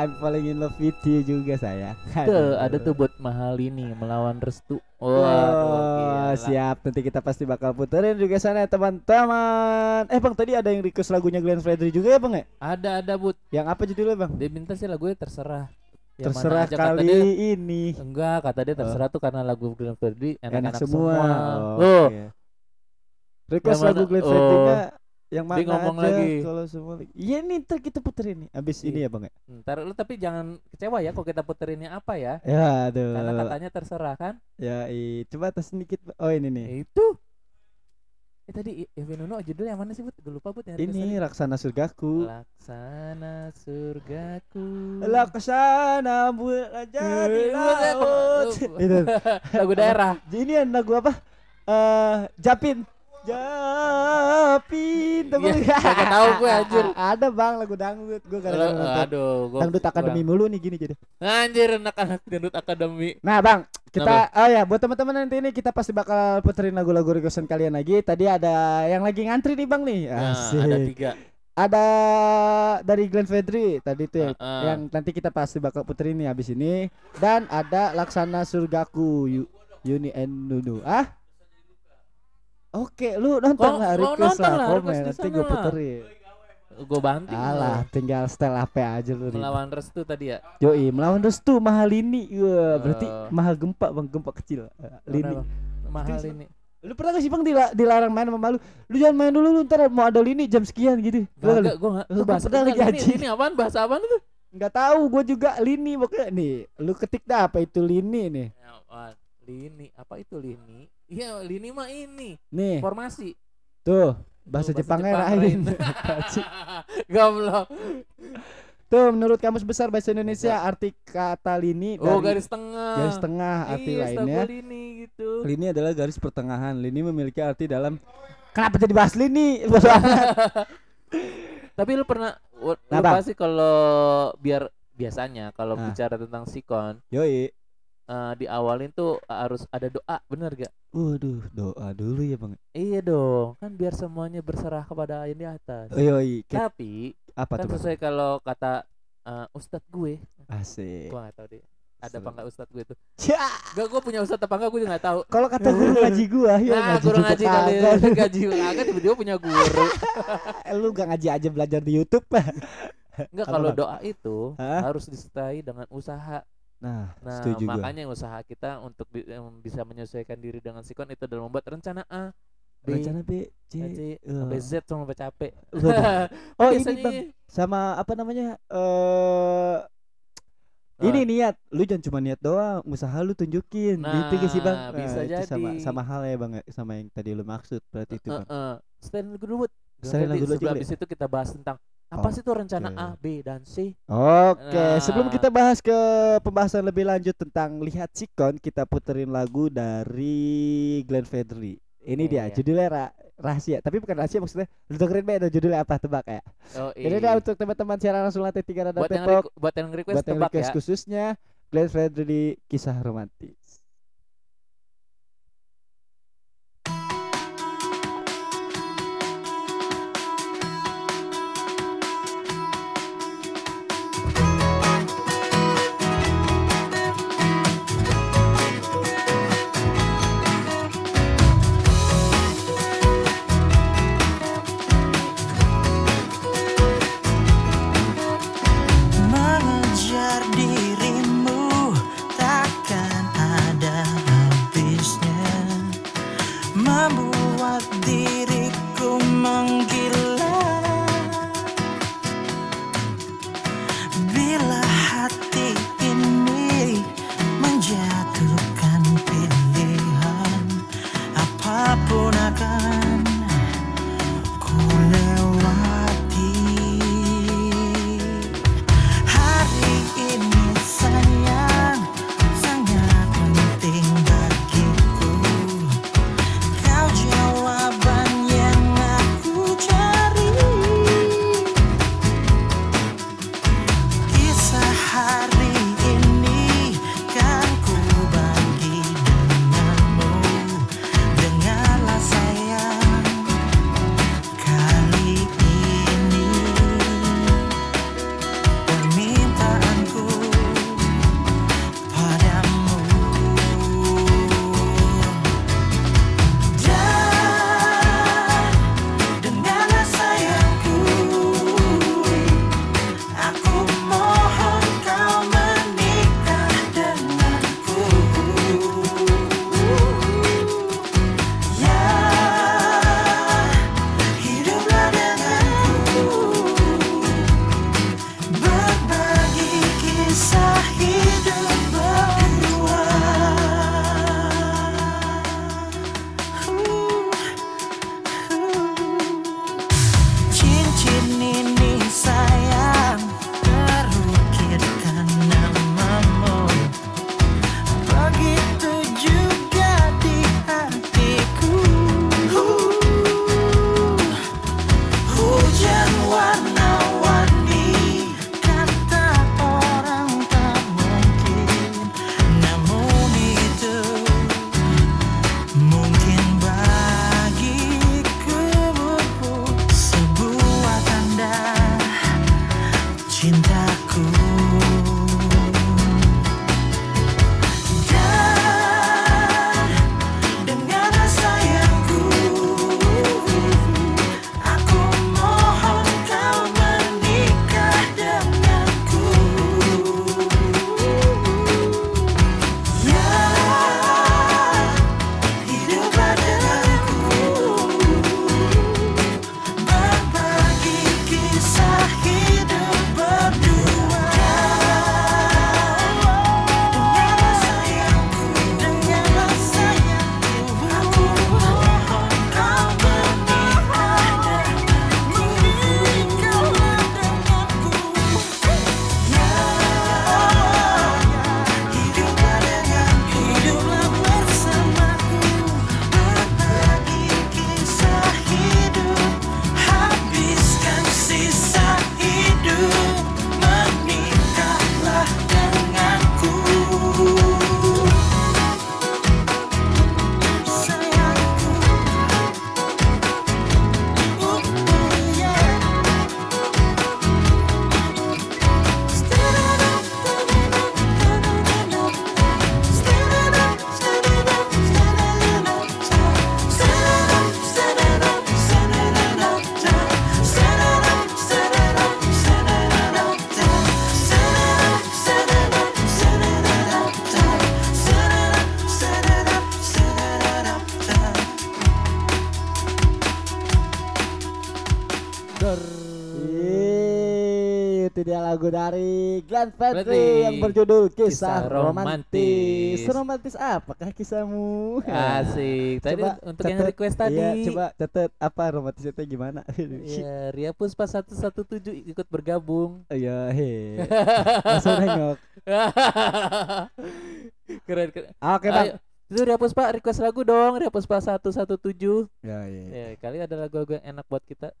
[SPEAKER 2] I'm falling in love with you juga saya.
[SPEAKER 1] tuh ada tuh buat mahal ini melawan Restu.
[SPEAKER 2] Wah,
[SPEAKER 1] Wah,
[SPEAKER 2] siap. Nanti kita pasti bakal puterin juga sana teman-teman. Eh bang, tadi ada yang request lagunya Glenn Fredly juga ya bang ya?
[SPEAKER 1] Ada ada but.
[SPEAKER 2] Yang apa judulnya bang?
[SPEAKER 1] Dia minta sih lagunya terserah. Yang
[SPEAKER 2] Terserah
[SPEAKER 1] aja,
[SPEAKER 2] kali
[SPEAKER 1] dia,
[SPEAKER 2] ini.
[SPEAKER 1] enggak, kata dia terserah tuh karena lagu Glenn Fredly
[SPEAKER 2] Enak,
[SPEAKER 1] enak-enak
[SPEAKER 2] semua.
[SPEAKER 1] semua.
[SPEAKER 2] Oh,
[SPEAKER 1] Loh,
[SPEAKER 2] oke. Request lagu? Glenn
[SPEAKER 1] Oh.
[SPEAKER 2] Yang mana
[SPEAKER 1] Dia ngomong
[SPEAKER 2] aja
[SPEAKER 1] lagi.
[SPEAKER 2] kalau semua lagi. Iya nih ntar kita puterin nih. Abis
[SPEAKER 1] Iya.
[SPEAKER 2] ini ya bang ya?
[SPEAKER 1] ntar lu tapi jangan kecewa ya kalau kita puterinnya apa ya.
[SPEAKER 2] Ya aduh.
[SPEAKER 1] Karena katanya terserah kan.
[SPEAKER 2] Ya i, coba atas sedikit. Oh ini nih.
[SPEAKER 1] Ya itu. Eh tadi Evin Uno judulnya yang mana sih, Bud? Gue lupa, Bud. yang
[SPEAKER 2] Ini
[SPEAKER 1] tadi.
[SPEAKER 2] Raksana Surgaku.
[SPEAKER 1] Laksana surgaku.
[SPEAKER 2] Laksana
[SPEAKER 1] Eh, lu-
[SPEAKER 2] laut. Itu.
[SPEAKER 1] Lagu daerah.
[SPEAKER 2] Ini yang lagu apa? Eh, Japin. Japin. Tahu
[SPEAKER 1] Iya,
[SPEAKER 2] nggak?
[SPEAKER 1] kagak tahu gue, anjir.
[SPEAKER 2] Ada bang lagu dangdut. Gue gak nonton.
[SPEAKER 1] Aduh, gua
[SPEAKER 2] Dangdut Akademi mulu nih gini jadi.
[SPEAKER 1] Anjir, anak-anak dangdut akademi.
[SPEAKER 2] Nah bang, kita oh ya buat teman-teman nanti ini kita pasti bakal puterin lagu-lagu requestan kalian lagi. Tadi ada yang lagi ngantri nih bang nih.
[SPEAKER 1] Nah,
[SPEAKER 2] Asik.
[SPEAKER 1] ada tiga.
[SPEAKER 2] Ada dari Glenn Fredly tadi yang,
[SPEAKER 1] Heeh.
[SPEAKER 2] yang nanti kita pasti bakal puterin nih habis ini. Dan ada Laksana Surgaku Yu, Yuni and Nunu. Ah? Oke, lu nonton lah request
[SPEAKER 1] nonton
[SPEAKER 2] lah, komen nanti gue puterin.
[SPEAKER 1] Gue banting.
[SPEAKER 2] Alah, tinggal setel HP aja lu.
[SPEAKER 1] Melawan Restu tadi ya.
[SPEAKER 2] Yoi, melawan restu mahal ini. Wah, berarti
[SPEAKER 1] Oh.
[SPEAKER 2] mahal gempa bang, gempa kecil. Eh, Lini.
[SPEAKER 1] Mahal
[SPEAKER 2] Itu-
[SPEAKER 1] ini.
[SPEAKER 2] Lu pernah gak sih bang dila- dilarang main sama lu? Lu jangan main dulu lu ntar mau ada lini jam sekian gitu.
[SPEAKER 1] Gak, gue gak.
[SPEAKER 2] Lu
[SPEAKER 1] Lu bahasa
[SPEAKER 2] pernah lagi anjing.
[SPEAKER 1] ini apaan? Bahasa apaan itu?
[SPEAKER 2] nggak tahu gue juga lini pokoknya nih. Lu ketik dah apa itu lini nih.
[SPEAKER 1] Apaan? Lini. Apa itu lini? Iya, lini mah ini.
[SPEAKER 2] Nih,
[SPEAKER 1] Formasi.
[SPEAKER 2] tuh bahasa
[SPEAKER 1] Tuh,
[SPEAKER 2] Jepangnya
[SPEAKER 1] Jepang,
[SPEAKER 2] lain.
[SPEAKER 1] Goblok.
[SPEAKER 2] tuh menurut kamus besar bahasa Indonesia arti kata lini
[SPEAKER 1] Oh,
[SPEAKER 2] dari
[SPEAKER 1] garis tengah.
[SPEAKER 2] garis tengah arti
[SPEAKER 1] setahu
[SPEAKER 2] lainnya.
[SPEAKER 1] lini gitu.
[SPEAKER 2] Lini adalah garis pertengahan. Lini memiliki arti dalam Kenapa jadi bahas lini?
[SPEAKER 1] Tapi lu pernah lu
[SPEAKER 2] Nah, Bang.
[SPEAKER 1] pasti kalau biar biasanya kalau
[SPEAKER 2] Ah.
[SPEAKER 1] bicara tentang sikon
[SPEAKER 2] Yoi.
[SPEAKER 1] Eh, diawalin tuh harus ada doa, bener gak?
[SPEAKER 2] Waduh, doa dulu ya bang.
[SPEAKER 1] Iya dong, kan biar semuanya berserah kepada yang di atas.
[SPEAKER 2] Oh. Kayak
[SPEAKER 1] Tapi
[SPEAKER 2] apa
[SPEAKER 1] kan
[SPEAKER 2] tuh bang?
[SPEAKER 1] sesuai kalau kata eh, ustadz gue,
[SPEAKER 2] Asik.
[SPEAKER 1] gua gak tahu deh. Ada apa enggak ustadz gue tuh?
[SPEAKER 2] Ya,
[SPEAKER 1] Gak, gue punya ustadz apa enggak gue juga gak tahu.
[SPEAKER 2] kalau kata guru ngaji gua ya
[SPEAKER 1] Nah,
[SPEAKER 2] ngaji
[SPEAKER 1] guru ngaji kali,
[SPEAKER 2] kagak.
[SPEAKER 1] gaji kagak tiba-tiba punya guru.
[SPEAKER 2] Eh, Lu gak ngaji aja belajar di YouTube
[SPEAKER 1] Enggak kalau
[SPEAKER 2] Bang?
[SPEAKER 1] doa itu
[SPEAKER 2] Hah?
[SPEAKER 1] harus disertai dengan usaha.
[SPEAKER 2] Nah,
[SPEAKER 1] Nah,
[SPEAKER 2] setuju
[SPEAKER 1] makanya usaha kita untuk bi- bisa menyesuaikan diri dengan sikon itu adalah membuat rencana A, B,
[SPEAKER 2] Rencana B, C,
[SPEAKER 1] C, sampai Z sama sampai capek.
[SPEAKER 2] Oh, ini Bang, sama apa namanya? Eh ini
[SPEAKER 1] Ah.
[SPEAKER 2] niat, lu jangan cuma niat doang, usaha lu tunjukin. gitu gak sih, Bang?
[SPEAKER 1] Nah, bisa
[SPEAKER 2] itu sama
[SPEAKER 1] jadi.
[SPEAKER 2] sama hal ya, Bang, ya, sama yang tadi lu maksud berarti itu, Bang.
[SPEAKER 1] Dulu, Bud.
[SPEAKER 2] Setelin
[SPEAKER 1] Nanti
[SPEAKER 2] lagu dulu
[SPEAKER 1] sebelum
[SPEAKER 2] boleh?
[SPEAKER 1] habis itu kita bahas tentang apa sih tuh rencana. A, B, dan C.
[SPEAKER 2] Oke, sebelum
[SPEAKER 1] Nah.
[SPEAKER 2] kita bahas ke pembahasan lebih lanjut tentang lihat sikon, kita puterin lagu dari Glenn Fredly. Ini
[SPEAKER 1] Iya,
[SPEAKER 2] dia,
[SPEAKER 1] iya.
[SPEAKER 2] judulnya ra- rahasia, tapi bukan rahasia maksudnya. Lu dengerin be, ada judulnya apa tebak ya.
[SPEAKER 1] Oh,
[SPEAKER 2] Jadi
[SPEAKER 1] iya.
[SPEAKER 2] dia untuk teman-teman siaran langsung lantai tiga dan
[SPEAKER 1] buat yang buat yang request
[SPEAKER 2] buat yang
[SPEAKER 1] tebak
[SPEAKER 2] request
[SPEAKER 1] ya.
[SPEAKER 2] khususnya Glenn Fredly kisah romantis. Lagu dari Glenn Fredly
[SPEAKER 1] Fredly.
[SPEAKER 2] yang berjudul Kisah,
[SPEAKER 1] Kisah
[SPEAKER 2] Romantis.
[SPEAKER 1] Romantis.
[SPEAKER 2] Seromantis apakah kisahmu?
[SPEAKER 1] Asik. Tadi
[SPEAKER 2] Coba
[SPEAKER 1] untuk yang
[SPEAKER 2] catet.
[SPEAKER 1] request tadi.
[SPEAKER 2] Iya, coba catat apa romantis itu gimana?
[SPEAKER 1] Iya, Ria Puspa 117 ikut bergabung.
[SPEAKER 2] Iya, he. Langsung nengok.
[SPEAKER 1] keren, keren.
[SPEAKER 2] Oke, Bang.
[SPEAKER 1] Ayo, itu Ria Puspa request lagu dong, Ria Puspa 117.
[SPEAKER 2] Ya, iya.
[SPEAKER 1] Ya, kali ada lagu-lagu yang enak buat kita.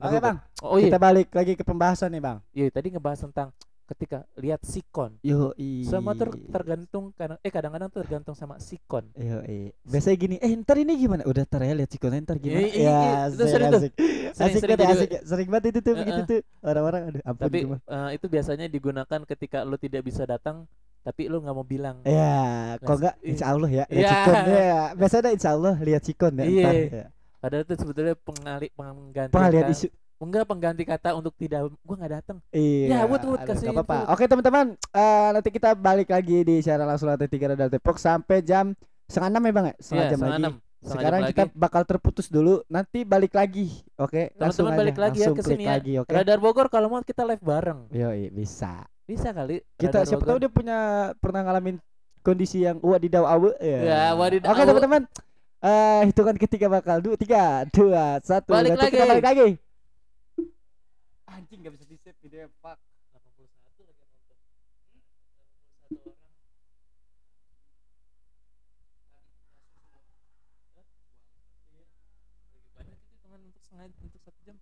[SPEAKER 2] Oke, Bang.
[SPEAKER 1] Oh iya,
[SPEAKER 2] Kita balik lagi ke pembahasan nih, Bang.
[SPEAKER 1] iya tadi ngebahas tentang ketika lihat sikon.
[SPEAKER 2] Yo,
[SPEAKER 1] Semua ter tergantung kadang eh kadang-kadang tergantung sama sikon.
[SPEAKER 2] Yo, Biasanya gini, eh ntar ini gimana? Udah ntar ya lihat si konten ntar gimana?
[SPEAKER 1] Iya, iya,
[SPEAKER 2] ya,
[SPEAKER 1] iya. Itu
[SPEAKER 2] asik,
[SPEAKER 1] sering tuh.
[SPEAKER 2] asik.
[SPEAKER 1] Sering-
[SPEAKER 2] asik
[SPEAKER 1] sering
[SPEAKER 2] asik. Sering banget itu tuh begitu
[SPEAKER 1] Heeh.
[SPEAKER 2] tuh. Orang-orang aduh ampun
[SPEAKER 1] Tapi eh, itu biasanya digunakan ketika lu tidak bisa datang tapi lu nggak mau bilang.
[SPEAKER 2] Ya, kok
[SPEAKER 1] Mas-
[SPEAKER 2] enggak
[SPEAKER 1] iya.
[SPEAKER 2] insya Allah ya lihat
[SPEAKER 1] Iya.
[SPEAKER 2] sikon ya. Biasanya insya Allah lihat sikon ya
[SPEAKER 1] Iya.
[SPEAKER 2] ntar. ya.
[SPEAKER 1] Padahal itu sebetulnya pengali pengganti
[SPEAKER 2] Pengalihan
[SPEAKER 1] kata-
[SPEAKER 2] isu.
[SPEAKER 1] enggak pengganti kata untuk tidak gua nggak datang.
[SPEAKER 2] Iya.
[SPEAKER 1] Ya, wut, wut, kasih
[SPEAKER 2] apa-apa.
[SPEAKER 1] info.
[SPEAKER 2] Oke teman-teman, eh, nanti kita balik lagi di siaran langsung lantai tiga Radar Depok sampai jam setengah enam ya bang ya? Setengah
[SPEAKER 1] Iya,
[SPEAKER 2] jam
[SPEAKER 1] setengah
[SPEAKER 2] lagi.
[SPEAKER 1] enam. Setengah
[SPEAKER 2] Sekarang
[SPEAKER 1] jam
[SPEAKER 2] kita
[SPEAKER 1] lagi.
[SPEAKER 2] bakal terputus dulu, nanti balik lagi. Oke, langsung
[SPEAKER 1] teman-teman balik lagi ya ke sini ya.
[SPEAKER 2] lagi, oke.
[SPEAKER 1] Radar Bogor kalau mau kita live bareng.
[SPEAKER 2] Yo, bisa.
[SPEAKER 1] Bisa kali.
[SPEAKER 2] Kita
[SPEAKER 1] Radar
[SPEAKER 2] siapa
[SPEAKER 1] Bogor.
[SPEAKER 2] tahu dia punya pernah ngalamin kondisi yang wadidaw awe ya.
[SPEAKER 1] Ya, wadidaw
[SPEAKER 2] Oke teman-teman. Eh hitungan ketiga bakal dua, tiga, dua, satu.
[SPEAKER 1] Balik
[SPEAKER 2] Nanti kita
[SPEAKER 1] lagi.
[SPEAKER 2] balik lagi. Anjing gak bisa di save video fuck.
[SPEAKER 1] Banyak itu hitungan untuk setengah untuk satu jam.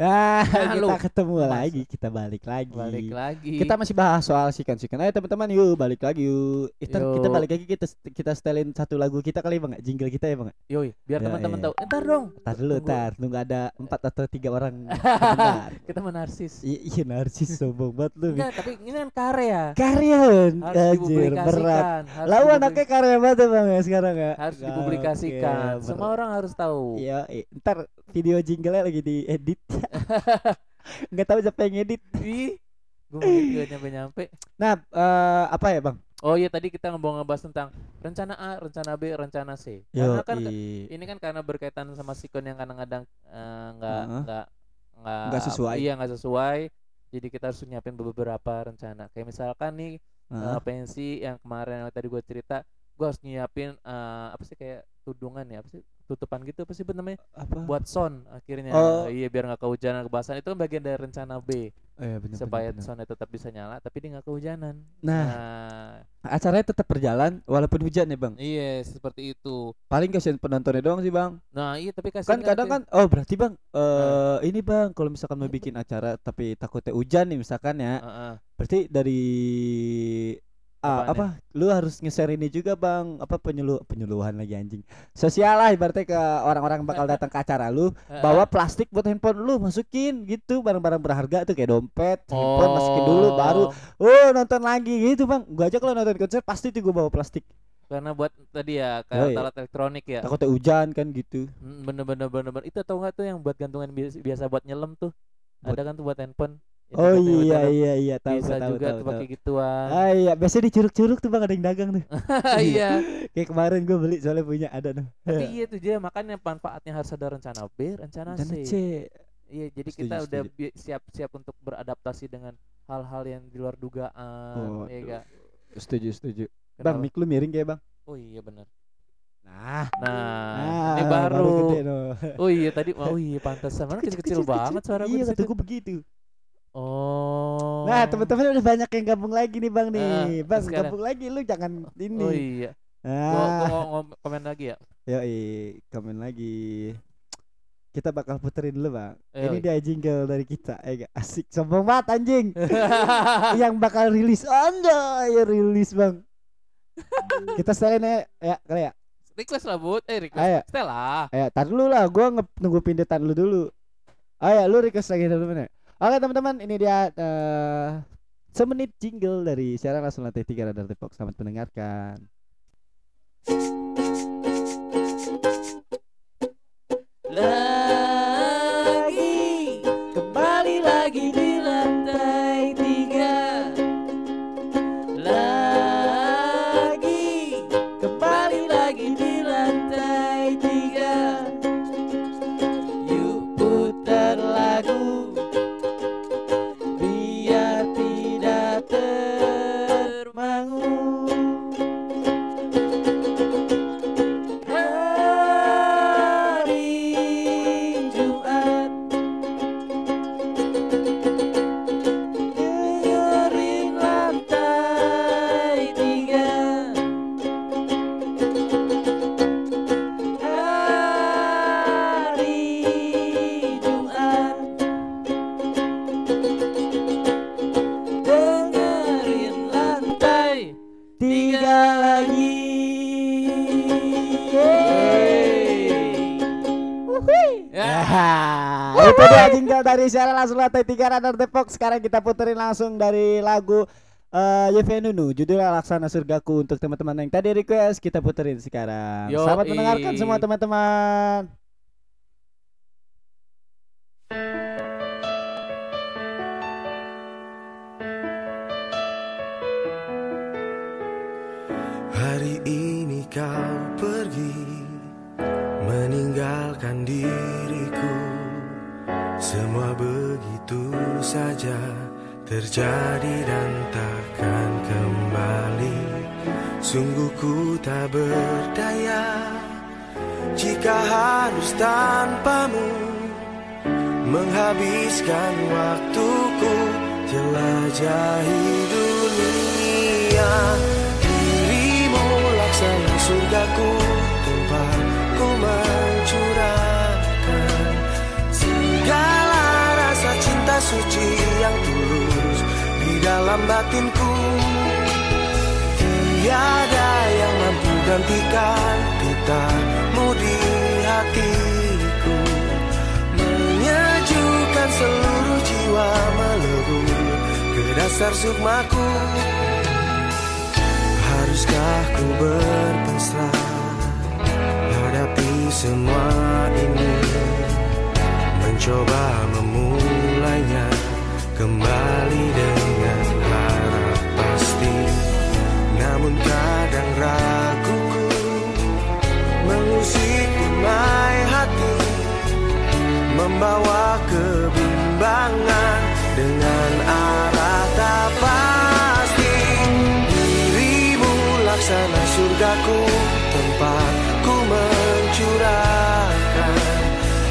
[SPEAKER 2] Nah,
[SPEAKER 1] Nah,
[SPEAKER 2] kita ketemu
[SPEAKER 1] Masa.
[SPEAKER 2] lagi, kita balik lagi.
[SPEAKER 1] Balik lagi.
[SPEAKER 2] Kita masih bahas soal sikan-sikan. Ayo teman-teman yuk balik lagi yuk. Kita, kita balik lagi kita kita setelin satu lagu kita kali bang, jingle kita ya bang.
[SPEAKER 1] Yoi, biar
[SPEAKER 2] Ya,
[SPEAKER 1] teman-teman tahu. Entar dong.
[SPEAKER 2] Tar dulu,
[SPEAKER 1] Tunggu.
[SPEAKER 2] tar nunggu ada empat atau tiga orang.
[SPEAKER 1] Kita menarsis.
[SPEAKER 2] Iya, iya narsis sombong banget lu.
[SPEAKER 1] Enggak, tapi ini kan karya. Harus
[SPEAKER 2] anjir berat. Lalu anaknya karya banget ya bang ya sekarang ya.
[SPEAKER 1] harus dipublikasikan. Semua orang harus tahu.
[SPEAKER 2] Iya, eh, ntar video jingle lagi diedit. Nggak tahu siapa yang edit.
[SPEAKER 1] Ih, gue gak nyampe-nyampe.
[SPEAKER 2] Nah, eh, apa ya bang?
[SPEAKER 1] Oh iya tadi kita ngomong ngebahas tentang rencana A, rencana B, rencana C.
[SPEAKER 2] Yo,
[SPEAKER 1] Karena kan
[SPEAKER 2] i-
[SPEAKER 1] ini kan karena berkaitan sama sikon yang kadang-kadang eh, nggak
[SPEAKER 2] Heeh.
[SPEAKER 1] nggak nggak
[SPEAKER 2] Nggak sesuai.
[SPEAKER 1] Iya nggak sesuai. Jadi kita harus nyiapin beberapa rencana. Kayak misalkan nih
[SPEAKER 2] Heeh.
[SPEAKER 1] eh, pensi yang kemarin yang tadi gue cerita, gue harus nyiapin eh, apa sih kayak tudungan ya, apa sih tutupan gitu apa sih namanya
[SPEAKER 2] apa?
[SPEAKER 1] buat sound akhirnya.
[SPEAKER 2] Oh.
[SPEAKER 1] Iya biar nggak kehujanan kebasan itu kan bagian dari rencana B
[SPEAKER 2] Eh, bener,
[SPEAKER 1] supaya
[SPEAKER 2] bener, bener.
[SPEAKER 1] soundnya tetap bisa nyala tapi dia nggak kehujanan.
[SPEAKER 2] Nah,
[SPEAKER 1] nah
[SPEAKER 2] acaranya tetap berjalan walaupun hujan ya bang.
[SPEAKER 1] iya seperti itu.
[SPEAKER 2] Paling kasihan penontonnya doang sih bang.
[SPEAKER 1] Nah iya tapi kasih
[SPEAKER 2] Kan kadang kan, oh berarti bang, eh ini bang, kalau misalkan mau bikin acara tapi takutnya hujan nih misalkan ya, berarti dari ah, apa? lu harus nge-share ini juga bang. Apa penyuluh penyuluhan lagi anjing. Sosial lah ibaratnya ke orang-orang bakal datang ke acara lu bawa plastik buat handphone lu masukin gitu. Barang-barang berharga tuh kayak dompet handphone masukin dulu baru oh nonton lagi gitu bang. Gua aja kalau nonton konser pasti tuh gua bawa plastik.
[SPEAKER 1] Karena buat tadi ya kayak alat elektronik ya.
[SPEAKER 2] takutnya hujan kan gitu.
[SPEAKER 1] Hmm, Bener-bener bener-bener. Itu tau nggak tuh yang buat gantungan biasa, biasa buat nyelam tuh?
[SPEAKER 2] Buat-
[SPEAKER 1] ada kan tuh buat handphone.
[SPEAKER 2] Oh iya iya iya tahu
[SPEAKER 1] bisa
[SPEAKER 2] tahu
[SPEAKER 1] juga
[SPEAKER 2] tahu,
[SPEAKER 1] tuh pakai gituan.
[SPEAKER 2] ah iya biasanya di curug-curug tuh bang ada yang dagang tuh
[SPEAKER 1] iya.
[SPEAKER 2] kayak kemarin gua beli soalnya punya ada tuh
[SPEAKER 1] Tapi iya tuh dia makanya manfaatnya harus ada rencana B, rencana C.
[SPEAKER 2] C
[SPEAKER 1] Iya, jadi
[SPEAKER 2] Setuju,
[SPEAKER 1] kita udah
[SPEAKER 2] setuju.
[SPEAKER 1] bi- siap-siap untuk beradaptasi dengan hal-hal yang di luar dugaan,
[SPEAKER 2] Oh,
[SPEAKER 1] ya
[SPEAKER 2] setuju setuju bang
[SPEAKER 1] Kenapa?
[SPEAKER 2] mik lu miring kayak bang
[SPEAKER 1] Oh iya benar.
[SPEAKER 2] nah
[SPEAKER 1] Nah, ini
[SPEAKER 2] Ah,
[SPEAKER 1] baru.
[SPEAKER 2] gede, no.
[SPEAKER 1] Oh iya tadi, oh iya pantesan. Mana kecil-kecil banget suara gue
[SPEAKER 2] Iya kata gue begitu.
[SPEAKER 1] Oh.
[SPEAKER 2] Nah teman-teman udah banyak yang gabung lagi nih bang nih.
[SPEAKER 1] Ah,
[SPEAKER 2] bang
[SPEAKER 1] sekarang.
[SPEAKER 2] gabung lagi lu jangan ini.
[SPEAKER 1] Oh iya. Gua, gua
[SPEAKER 2] Ah,
[SPEAKER 1] komen lagi ya.
[SPEAKER 2] yoi, komen lagi. Kita bakal puterin dulu bang.
[SPEAKER 1] Eh,
[SPEAKER 2] ini
[SPEAKER 1] yoi.
[SPEAKER 2] dia jingle dari kita. Eh asik sombong banget anjing. yang bakal rilis anda ya rilis bang. kita setelin ya, ya kali ya.
[SPEAKER 1] request lah bud, eh request.
[SPEAKER 2] Ayo.
[SPEAKER 1] Stella.
[SPEAKER 2] Ayo, tar dulu lah, gua nunggu pindetan lu dulu. Ayo, lu request lagi teman-teman. Oke teman-teman, ini dia eh semenit jingle dari siaran langsung lantai tiga Radar Depok. Selamat mendengarkan.
[SPEAKER 1] Lagi
[SPEAKER 2] dari Siaran langsung lantai tiga Radar Depok. Sekarang kita puterin langsung dari lagu Yeve Nunu judulnya Laksana Surgaku untuk teman-teman yang tadi request kita puterin sekarang.
[SPEAKER 1] Yoi.
[SPEAKER 2] Selamat mendengarkan semua teman-teman.
[SPEAKER 4] Jika harus tanpamu Menghabiskan waktuku jelajahi dunia. Dirimu laksana surgaku tempat ku mencurahkan. Segala rasa cinta suci yang tulus di dalam batinku. Tiada yang mampu gantikan di hatiku Menyejukkan seluruh jiwa melebur ke dasar sukmaku. Haruskah ku berpasrah hadapi semua ini? Mencoba memulainya kembali dengan harap pasti. Namun kadang raguku mengusik dumai hati Membawa kebimbangan dengan arah tak pasti. Dirimu laksana surgaku tempat ku mencurahkan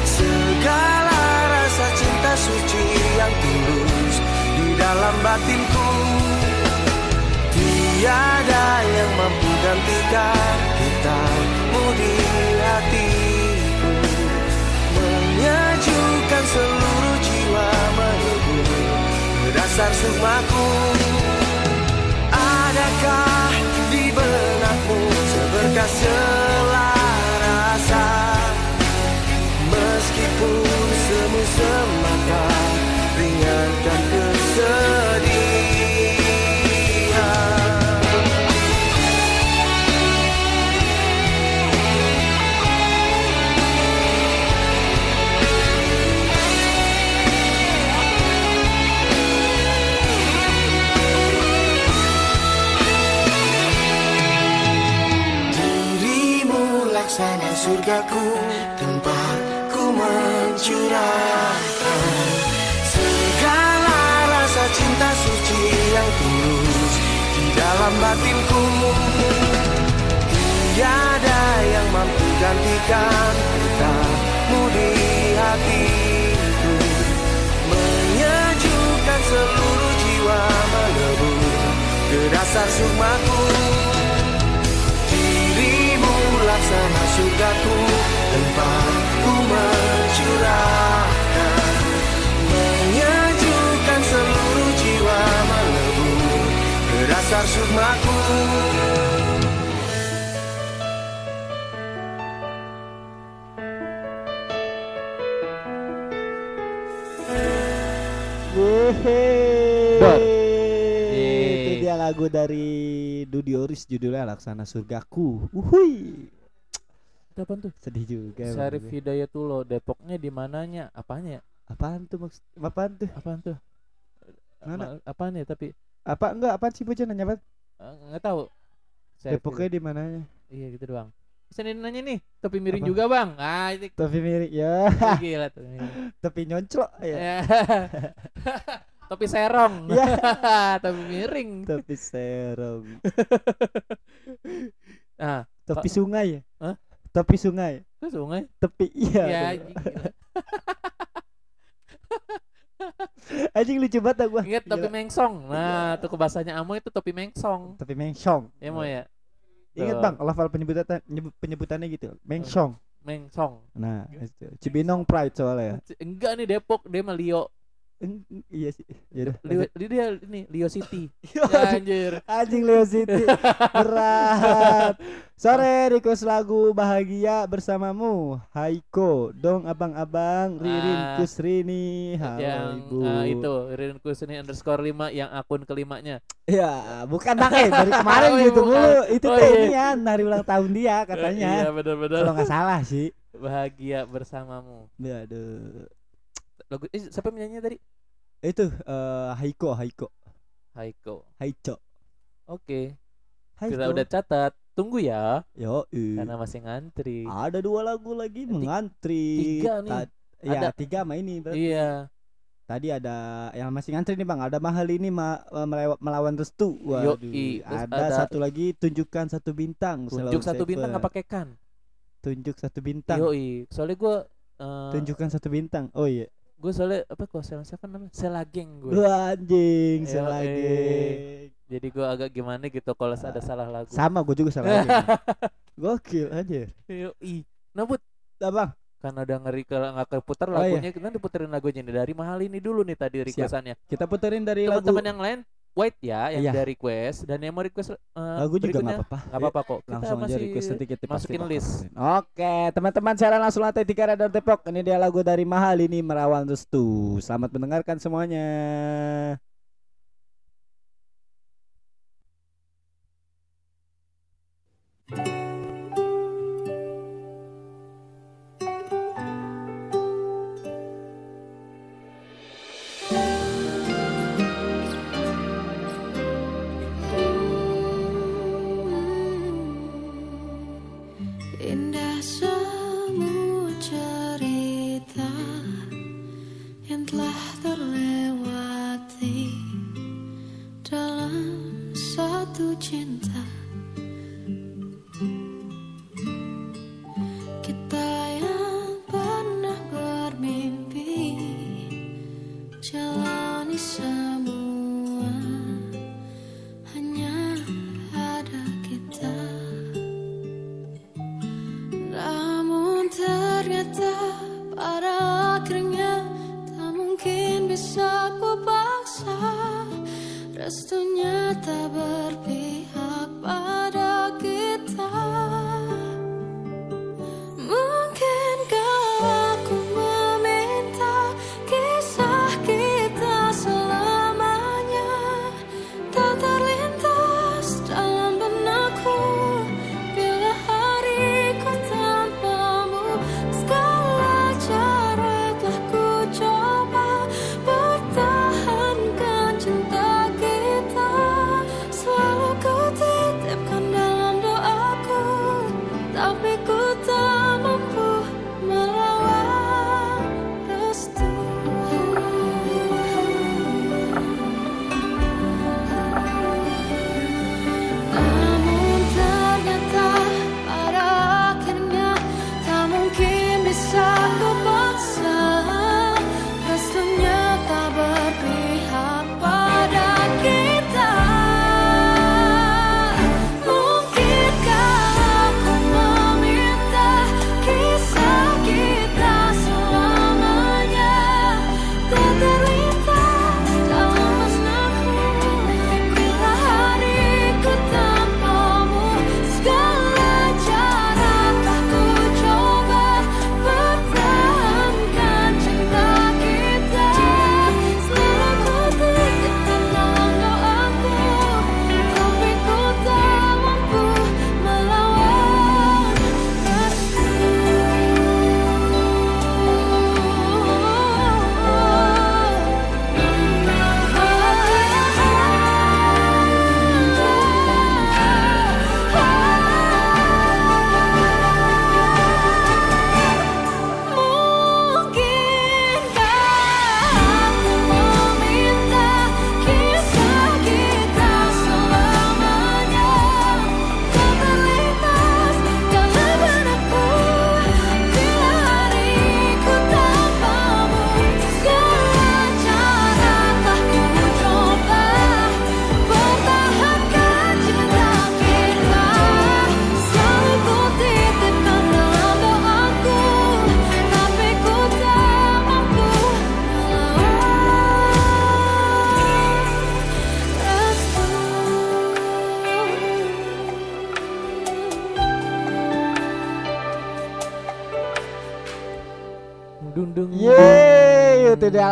[SPEAKER 4] Segala rasa cinta suci yang tulus di dalam batinku. Tiada yang mampu gantikan kitamu di hatiku. Menyejukkan seluruh jiwa melebur ke dasar sukmaku Adakah di benakmu seberkas selarasa Meskipun semu semata ringankan kesedihan surgaku tempat ku mencurahkan segala rasa cinta suci yang tulus di dalam batinku. Tiada yang mampu gantikan kitamu di hatiku, menyejukkan seluruh jiwa melebur ke dasar sukmaku. Laksana surgaku tempat ku mencurahkan Menyejukkan seluruh jiwa melebur ke dasar sukmaku
[SPEAKER 2] Yeay. Lagu dari Dudi Oris judulnya Laksana Surgaku. Uhui.
[SPEAKER 1] Itu apaan tuh?
[SPEAKER 2] Sedih juga.
[SPEAKER 1] Syarif. Hidayatullah Depoknya di mananya? Apanya? ya?
[SPEAKER 2] Apaan tuh maksud? Apaan tuh?
[SPEAKER 1] Apaan tuh?
[SPEAKER 2] Mana?
[SPEAKER 1] Ma- Apaan ya tapi
[SPEAKER 2] Apa enggak apaan sih bocah nanya apa?
[SPEAKER 1] eh, nggak tahu. Syarif
[SPEAKER 2] Depoknya di mananya?
[SPEAKER 1] Iya gitu doang. Bisa nih nanya nih, topi miring
[SPEAKER 2] Apa?
[SPEAKER 1] juga bang. Ah ini
[SPEAKER 2] Topi miring ya,
[SPEAKER 1] gila tuh. miring.
[SPEAKER 2] topi nyonclok ya.
[SPEAKER 1] Ya. topi serong.
[SPEAKER 2] Ya.
[SPEAKER 1] topi miring.
[SPEAKER 2] Topi serong.
[SPEAKER 1] Nah,
[SPEAKER 2] Topi sungai ya? Topi sungai.
[SPEAKER 1] ke sungai.
[SPEAKER 2] Tepi iya.
[SPEAKER 1] Ya, anjing,
[SPEAKER 2] lucu banget gua.
[SPEAKER 1] Ingat topi
[SPEAKER 2] Gila.
[SPEAKER 1] mengsong. Nah, tuh ke bahasanya Amo itu topi mengsong.
[SPEAKER 2] Topi mengsong.
[SPEAKER 1] Ya mau ya?
[SPEAKER 2] Ingat
[SPEAKER 1] Tuh.
[SPEAKER 2] bang, lafal penyebutan nyebut- penyebutannya gitu. Mengsong.
[SPEAKER 1] Mengsong.
[SPEAKER 2] Nah, itu. Cibinong Pride soalnya ya.
[SPEAKER 1] Enggak nih Depok, dia mah Lio.
[SPEAKER 2] Iya sih. Ya
[SPEAKER 1] Leo, dia ini Leo City. Ya, anjir.
[SPEAKER 2] Anjing Leo City berat. Sore request lagu bahagia bersamamu. Haiko, dong abang-abang Ririn
[SPEAKER 1] Ah,
[SPEAKER 2] Kusrini. Halo
[SPEAKER 1] yang
[SPEAKER 2] ibu.
[SPEAKER 1] eh, itu Ririn Kusni underscore 5 yang akun kelimanya.
[SPEAKER 2] Ya, bukan bang eh dari kemarin
[SPEAKER 1] Oh,
[SPEAKER 2] gitu mulu. Itu
[SPEAKER 1] Oh, iya.
[SPEAKER 2] ini ya, hari ulang tahun dia katanya.
[SPEAKER 1] Eh, iya benar-benar.
[SPEAKER 2] Kalau nggak salah sih.
[SPEAKER 1] Bahagia bersamamu.
[SPEAKER 2] Ya, aduh.
[SPEAKER 1] Lagu eh, siapa penyanyinya tadi?
[SPEAKER 2] Itu eh Haiko, Haiko,
[SPEAKER 1] Haiko.
[SPEAKER 2] Haico.
[SPEAKER 1] Oke,
[SPEAKER 2] Haiko.
[SPEAKER 1] kita udah catat. Tunggu ya,
[SPEAKER 2] Yo,
[SPEAKER 1] karena masih ngantri.
[SPEAKER 2] ada dua lagu lagi mengantri.
[SPEAKER 1] tiga nih.
[SPEAKER 2] Ta- ya,
[SPEAKER 1] Ada.
[SPEAKER 2] tiga sama ini berarti.
[SPEAKER 1] Iya,
[SPEAKER 2] Tadi ada yang masih ngantri nih bang, ada mahal ini ma eh, melawan restu. Waduh.
[SPEAKER 1] Yoi,
[SPEAKER 2] Ada,
[SPEAKER 1] ada-
[SPEAKER 2] satu lagi tunjukkan satu bintang.
[SPEAKER 1] tunjuk satu bintang
[SPEAKER 2] Saver.
[SPEAKER 1] nggak pakai kan?
[SPEAKER 2] Tunjuk satu bintang.
[SPEAKER 1] Yoi, soalnya gue
[SPEAKER 2] Tunjukkan satu bintang. Oh iya.
[SPEAKER 1] Gue soalnya apa kok Sel siapa namanya Selageng gue.
[SPEAKER 2] Wah, anjing,
[SPEAKER 1] Yoi.
[SPEAKER 2] selagi.
[SPEAKER 1] Jadi gue agak gimana gitu kalau
[SPEAKER 2] Ah.
[SPEAKER 1] ada salah lagu.
[SPEAKER 2] Sama gue juga salah lagi. Gokil anjir.
[SPEAKER 1] Yoi. Nah, Bud,
[SPEAKER 2] Nah, bang.
[SPEAKER 1] karena udah ngeri kalau nggak keputar
[SPEAKER 2] Oh, iya.
[SPEAKER 1] lagunya kita diputerin lagunya dari mahal ini dulu nih tadi requestannya.
[SPEAKER 2] Kita puterin dari lagu
[SPEAKER 1] Teman-teman yang lain wait ya yang
[SPEAKER 2] Iya.
[SPEAKER 1] dari request dan yang mau request eh,
[SPEAKER 2] lagu juga nggak apa-apa.
[SPEAKER 1] nggak apa-apa kok. Kita
[SPEAKER 2] Langsung aja request pasti
[SPEAKER 1] masukin
[SPEAKER 2] bakal
[SPEAKER 1] list.
[SPEAKER 2] Oke, teman-teman saya langsung lantai tiga Radar Depok. Ini dia lagu dari Mahal ini Merawan Restu. Selamat mendengarkan semuanya.
[SPEAKER 7] Indah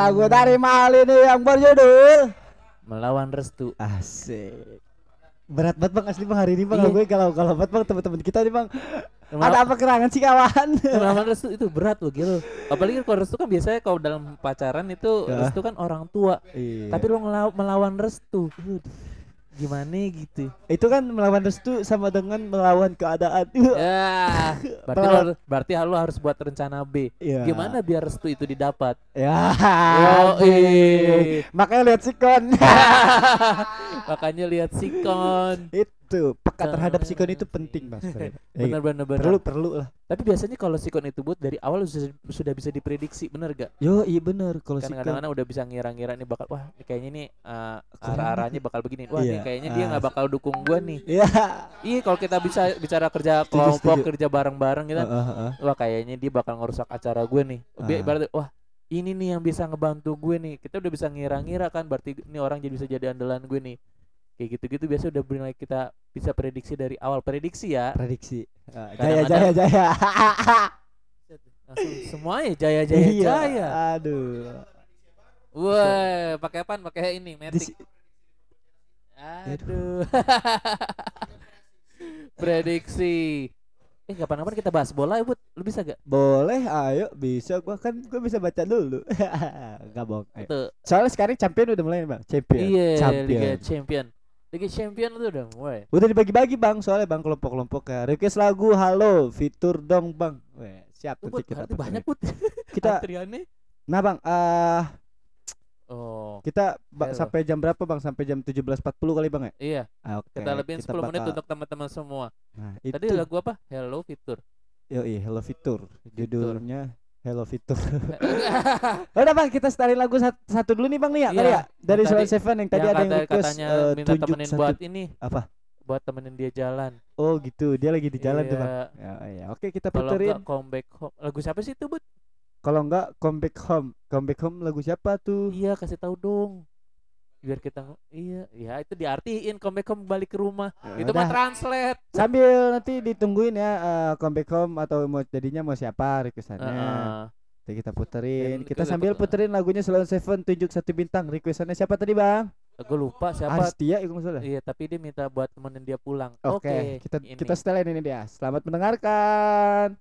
[SPEAKER 2] lagu dari Mali nih yang berjudul
[SPEAKER 1] melawan restu
[SPEAKER 2] Asik. Berat banget bang asli bang hari ini bang
[SPEAKER 1] Iya.
[SPEAKER 2] gue galau galau banget bang teman-teman kita nih bang.
[SPEAKER 1] Melawan-
[SPEAKER 2] Ada apa kerangan sih kawan?
[SPEAKER 1] melawan restu itu berat loh gitu apalagi kalau restu kan biasanya kalau dalam pacaran itu
[SPEAKER 2] Ya.
[SPEAKER 1] restu kan orang tua
[SPEAKER 2] Iya.
[SPEAKER 1] tapi lo ngelaw- melawan restu gimana gitu
[SPEAKER 2] itu kan melawan restu sama dengan melawan keadaan.
[SPEAKER 1] ya berarti lo,
[SPEAKER 2] Melawan-
[SPEAKER 1] berarti lo harus buat rencana B
[SPEAKER 2] Iya.
[SPEAKER 1] gimana biar restu itu didapat
[SPEAKER 2] Ya. Makanya lihat sikon.
[SPEAKER 1] makanya lihat sikon
[SPEAKER 2] itu peka terhadap sikon itu penting mas. Fred.
[SPEAKER 1] Bener bener bener
[SPEAKER 2] perlu perlu lah.
[SPEAKER 1] tapi biasanya kalau sikon itu buat dari awal sudah, sudah bisa diprediksi bener gak
[SPEAKER 2] Yo iya bener kalau sikon.
[SPEAKER 1] kadang-kadang udah bisa ngira-ngira nih bakal wah kayaknya nih uh, arah-arahnya bakal begini wah
[SPEAKER 2] Iya.
[SPEAKER 1] nih kayaknya dia nggak
[SPEAKER 2] Ah.
[SPEAKER 1] bakal dukung gua nih
[SPEAKER 2] Iya.
[SPEAKER 1] iya kalau kita bisa bicara kerja kelompok kerja bareng-bareng gitu kan,
[SPEAKER 2] Heeh, heeh.
[SPEAKER 1] wah kayaknya dia bakal ngerusak acara gue nih
[SPEAKER 2] Ah.
[SPEAKER 1] berarti wah ini nih yang bisa ngebantu gue nih kita udah bisa ngira-ngira kan berarti ini orang jadi bisa jadi andalan gue nih kayak gitu-gitu biasa udah mulai kita bisa prediksi dari awal prediksi ya
[SPEAKER 2] Prediksi. Ah, jaya jaya jaya.
[SPEAKER 1] langsung semuanya jaya jaya
[SPEAKER 2] Iya.
[SPEAKER 1] jaya
[SPEAKER 2] Aduh.
[SPEAKER 1] wah pakai apa pakai ini metik aduh prediksi eh kapan-kapan kita bahas bola ya bud lu bisa gak
[SPEAKER 2] Boleh, ayo bisa gua kan gua bisa baca dulu. Gak bohong. Soalnya sekarang champion udah mulai nih, Bang. Champion.
[SPEAKER 1] iya
[SPEAKER 2] champion.
[SPEAKER 1] Liga Champion Liga Champion tuh udah mulai
[SPEAKER 2] Udah dibagi-bagi, Bang. Soalnya Bang kelompok-kelompok ya. Request lagu halo, fitur dong, Bang. Weh, siap
[SPEAKER 1] Tuh,
[SPEAKER 2] nanti kita
[SPEAKER 1] banyak put
[SPEAKER 2] Kita
[SPEAKER 1] antriannya
[SPEAKER 2] Nah, Bang, eh
[SPEAKER 1] oh
[SPEAKER 2] kita ba-
[SPEAKER 1] Halo.
[SPEAKER 2] sampai jam berapa, Bang? Sampai jam 17.40 kali, Bang ya?
[SPEAKER 1] iya
[SPEAKER 2] Ah, Oke.
[SPEAKER 1] kita lebihin 10 menit
[SPEAKER 2] bakal-
[SPEAKER 1] untuk teman-teman semua
[SPEAKER 2] Nah,
[SPEAKER 1] tadi
[SPEAKER 2] itu.
[SPEAKER 1] lagu apa Hello Fitur
[SPEAKER 2] Yoi, Hello Fitur. Judulnya Hello Fitur.
[SPEAKER 1] yang
[SPEAKER 2] Udah bang, kita setelin lagu satu, satu dulu nih bang nih ya
[SPEAKER 1] Iya,
[SPEAKER 2] ya dari
[SPEAKER 1] yang
[SPEAKER 2] Soul Seven yang tadi ada yang request
[SPEAKER 1] katanya
[SPEAKER 2] eh,
[SPEAKER 1] minta temenin
[SPEAKER 2] satu
[SPEAKER 1] buat ini
[SPEAKER 2] apa?
[SPEAKER 1] buat temenin dia jalan
[SPEAKER 2] Oh gitu, dia lagi di jalan tuh bang.
[SPEAKER 1] Iya.
[SPEAKER 2] Ya, ya. Oke kita
[SPEAKER 1] kalau
[SPEAKER 2] puterin.
[SPEAKER 1] enggak comeback home lagu siapa sih itu bud
[SPEAKER 2] Kalau enggak Comeback Home. Comeback Home lagu siapa tuh?
[SPEAKER 1] iya kasih tahu dong biar kita iya ya itu diartiin comeback home balik ke rumah
[SPEAKER 2] Ya
[SPEAKER 1] itu mah translate
[SPEAKER 2] Sambil nanti ditungguin ya eh, Comeback Home atau mau jadinya mau siapa requestannya.
[SPEAKER 1] Heeh.
[SPEAKER 2] Nanti kita puterin.
[SPEAKER 1] Dan
[SPEAKER 2] Kita
[SPEAKER 1] kita-
[SPEAKER 2] sambil puterin lagunya Slow Seven tunjuk satu bintang. Requestannya siapa tadi bang?
[SPEAKER 1] gue lupa siapa
[SPEAKER 2] Astia ya nggak salah.
[SPEAKER 1] iya tapi dia minta buat temenin dia pulang
[SPEAKER 2] Oke,
[SPEAKER 1] oke
[SPEAKER 2] kita
[SPEAKER 1] ini.
[SPEAKER 2] kita setelin ini dia. Selamat mendengarkan.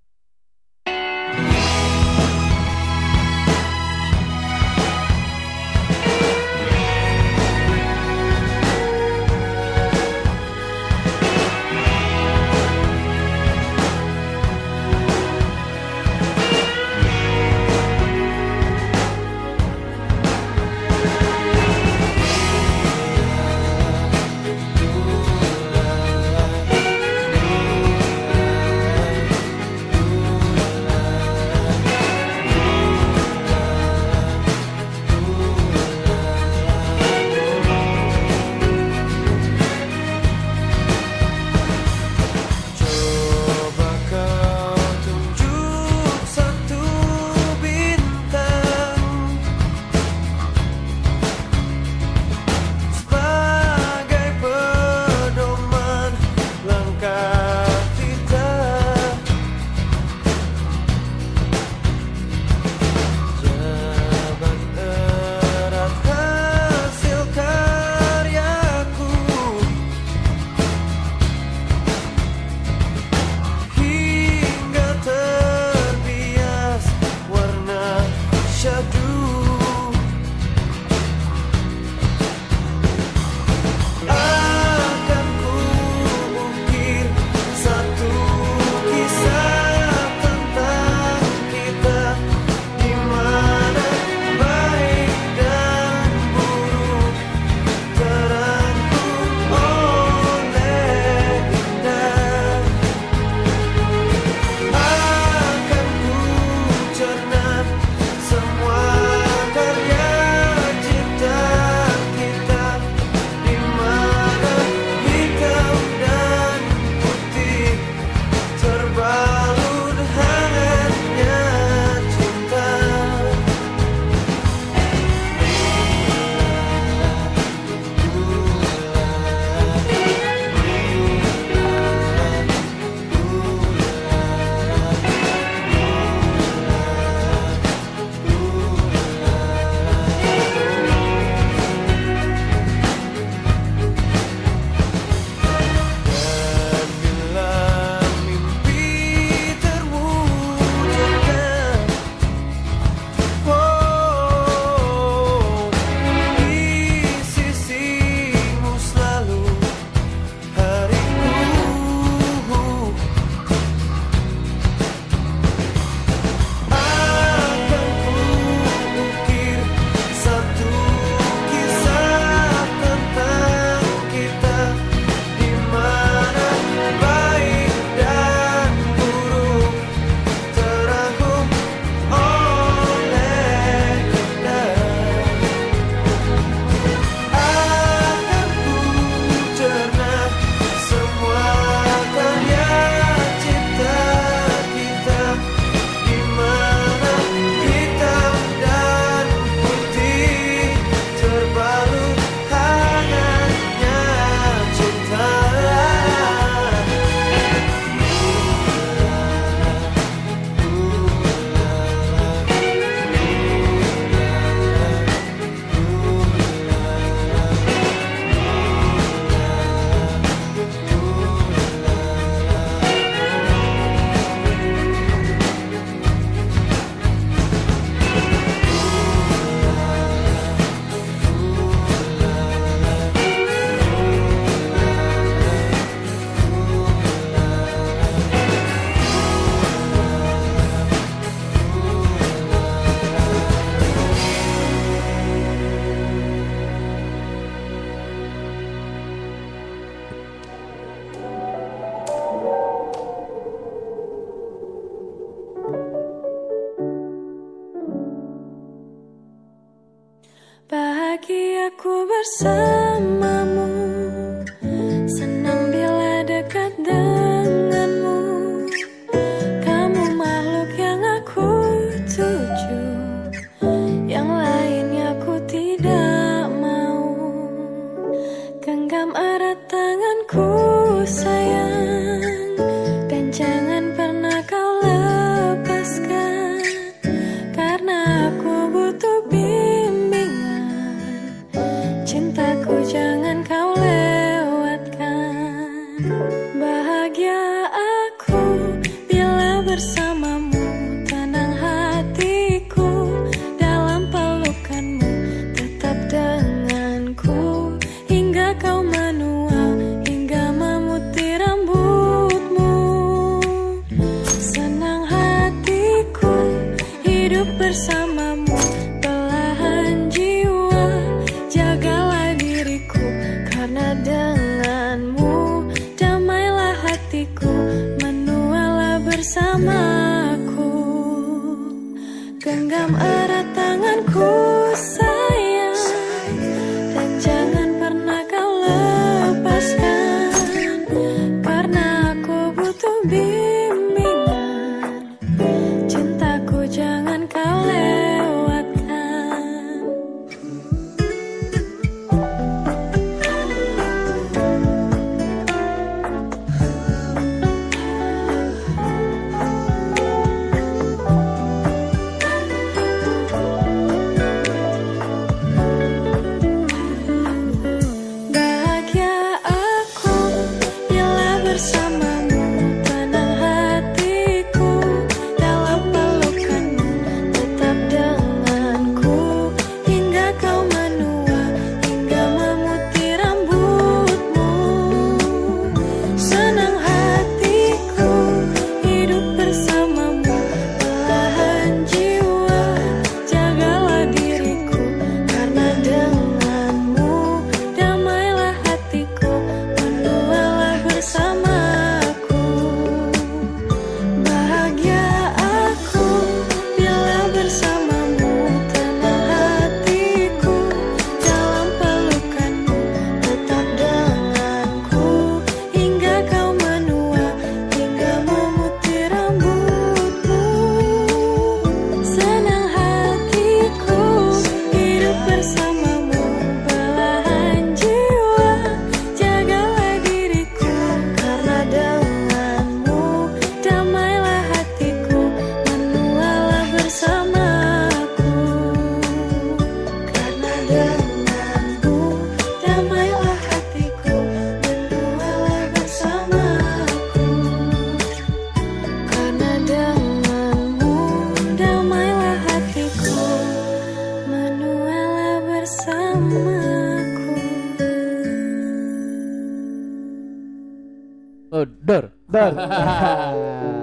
[SPEAKER 1] Dor.
[SPEAKER 2] Dor.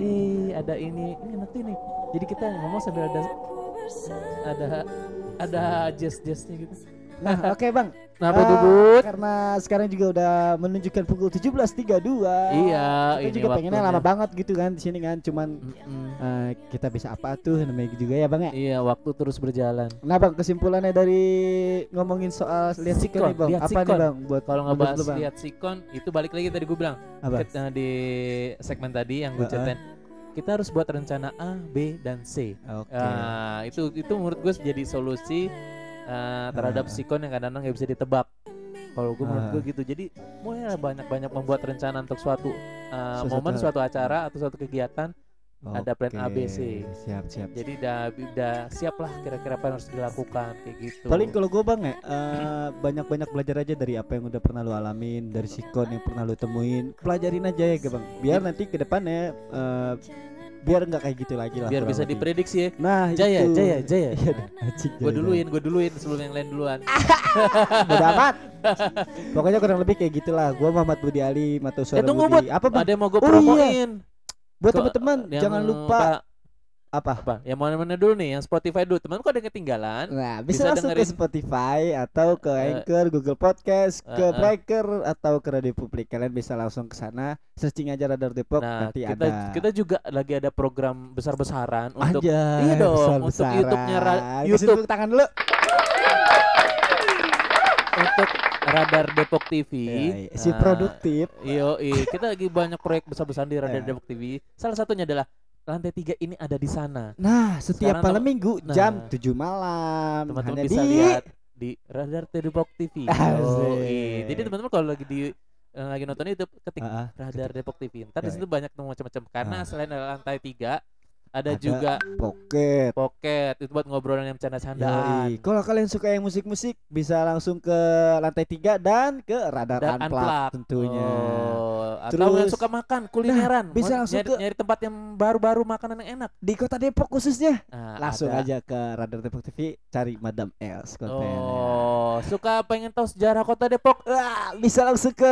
[SPEAKER 1] Eh, ada ini. Ini enak tuh nih. Jadi kita ngomong sambil ada ada ada jazz-jazznya gitu.
[SPEAKER 2] Nah, oke Bang.
[SPEAKER 1] Kenapa
[SPEAKER 2] Ah,
[SPEAKER 1] tuh, Bud?
[SPEAKER 2] Karena sekarang juga udah menunjukkan pukul 17.32.
[SPEAKER 1] Iya,
[SPEAKER 2] Kita
[SPEAKER 1] ini
[SPEAKER 2] juga pengennya
[SPEAKER 1] waktunya.
[SPEAKER 2] lama banget gitu kan di sini kan. Cuman
[SPEAKER 1] Mm-mm.
[SPEAKER 2] eh, kita bisa apa tuh namanya juga ya Bang ya.
[SPEAKER 1] Iya, waktu terus berjalan.
[SPEAKER 2] Nah Bang, kesimpulannya dari ngomongin soal lihat sikon nih Bang.
[SPEAKER 1] lihat
[SPEAKER 2] apa nih
[SPEAKER 1] sikon.
[SPEAKER 2] Bang buat
[SPEAKER 1] Kalau
[SPEAKER 2] lu, Bang?
[SPEAKER 1] lihat sikon itu balik lagi tadi gue bilang
[SPEAKER 2] Apa?
[SPEAKER 1] Ket- eh, di segmen tadi yang gue ceritain kita harus buat rencana A, B, dan C.
[SPEAKER 2] Oke.
[SPEAKER 1] Ah, itu itu menurut gue jadi solusi eh, terhadap
[SPEAKER 2] Ah.
[SPEAKER 1] sikon yang kadang-kadang nggak bisa ditebak. Kalau gue menurut
[SPEAKER 2] Ah.
[SPEAKER 1] gue gitu. Jadi mulai banyak-banyak membuat rencana untuk suatu
[SPEAKER 2] Sesuatu
[SPEAKER 1] momen, suatu acara atau suatu kegiatan. ada plan A, B, C.
[SPEAKER 2] Oke, Siap, siap.
[SPEAKER 1] Jadi udah udah siap lah kira-kira apa yang harus dilakukan kayak gitu.
[SPEAKER 2] Paling kalau gue bang ya eh, banyak-banyak belajar aja dari apa yang udah pernah lu alamin dari sikon yang pernah lu temuin pelajarin aja ya bang biar nanti ke depannya eh, biar nggak kayak gitu lagi lah
[SPEAKER 1] biar bisa
[SPEAKER 2] lebih.
[SPEAKER 1] diprediksi ya.
[SPEAKER 2] nah
[SPEAKER 1] Jaya,
[SPEAKER 2] itu.
[SPEAKER 1] Jaya, Jaya.
[SPEAKER 2] Iya
[SPEAKER 1] Gue duluin, gue duluin sebelum yang lain duluan.
[SPEAKER 2] Bodo amat pokoknya kurang lebih kayak gitulah gue Muhammad Budi Ali Suara
[SPEAKER 1] tunggu
[SPEAKER 2] Budi
[SPEAKER 1] buat
[SPEAKER 2] apa
[SPEAKER 1] ada yang mau gue
[SPEAKER 2] Oh, iya.
[SPEAKER 1] promoin.
[SPEAKER 2] buat teman-teman jangan lupa apa
[SPEAKER 1] apa? Yang mana-mana dulu nih, yang Spotify dulu. Teman kok ada yang ketinggalan?
[SPEAKER 2] Nah,
[SPEAKER 1] Bisa
[SPEAKER 2] bisa, langsung ke
[SPEAKER 1] dengerin.
[SPEAKER 2] Spotify atau ke
[SPEAKER 1] Eh,
[SPEAKER 2] Anchor, Google Podcast, ke
[SPEAKER 1] eh, eh.
[SPEAKER 2] Breaker atau ke Radio Publik. Kalian bisa langsung ke sana, searching aja Radar Depok
[SPEAKER 1] Nah,
[SPEAKER 2] nanti
[SPEAKER 1] kita
[SPEAKER 2] ada.
[SPEAKER 1] kita juga lagi ada program besar-besaran untuk
[SPEAKER 2] Anjay,
[SPEAKER 1] Iya dong, untuk
[SPEAKER 2] besar-besaran.
[SPEAKER 1] YouTube-nya
[SPEAKER 2] Kasih
[SPEAKER 1] YouTube.
[SPEAKER 2] tepuk tangan dulu.
[SPEAKER 1] untuk Radar Depok TV.
[SPEAKER 2] Ya, iya. si
[SPEAKER 1] Nah,
[SPEAKER 2] produktif
[SPEAKER 1] Iyo, kita lagi banyak proyek besar-besar di Radar
[SPEAKER 2] Ya.
[SPEAKER 1] Depok TV. Salah satunya adalah lantai tiga ini ada di sana.
[SPEAKER 2] nah setiap
[SPEAKER 1] Sekarang
[SPEAKER 2] malam minggu
[SPEAKER 1] nah,
[SPEAKER 2] jam 7 malam
[SPEAKER 1] Teman-teman bisa
[SPEAKER 2] di
[SPEAKER 1] lihat di Radar Depok TV. Jadi teman-teman kalau lagi di eh, lagi nonton itu ketik
[SPEAKER 2] ah,
[SPEAKER 1] Radar Depok TV. Ntar di situ banyak macam-macam. Karena
[SPEAKER 2] Ah.
[SPEAKER 1] selain ada lantai tiga, ada,
[SPEAKER 2] Ada
[SPEAKER 1] juga
[SPEAKER 2] pocket
[SPEAKER 1] pocket itu buat ngobrolan yang bercanda-candaan.
[SPEAKER 2] Kalau kalian suka yang musik-musik bisa langsung ke lantai tiga dan ke radar
[SPEAKER 1] Dan
[SPEAKER 2] unplug
[SPEAKER 1] unplug.
[SPEAKER 2] tentunya.
[SPEAKER 1] Oh, atau yang
[SPEAKER 2] Terus-
[SPEAKER 1] suka makan kulineran,
[SPEAKER 2] bisa
[SPEAKER 1] mau
[SPEAKER 2] langsung
[SPEAKER 1] nyari,
[SPEAKER 2] ke-
[SPEAKER 1] nyari tempat yang baru-baru makanan yang enak.
[SPEAKER 2] Di kota Depok khususnya
[SPEAKER 1] Nah,
[SPEAKER 2] langsung
[SPEAKER 1] ada.
[SPEAKER 2] aja ke radar Depok TV cari Madam Els kontennya.
[SPEAKER 1] Oh, suka pengen tahu sejarah kota Depok?
[SPEAKER 2] Wah, bisa langsung ke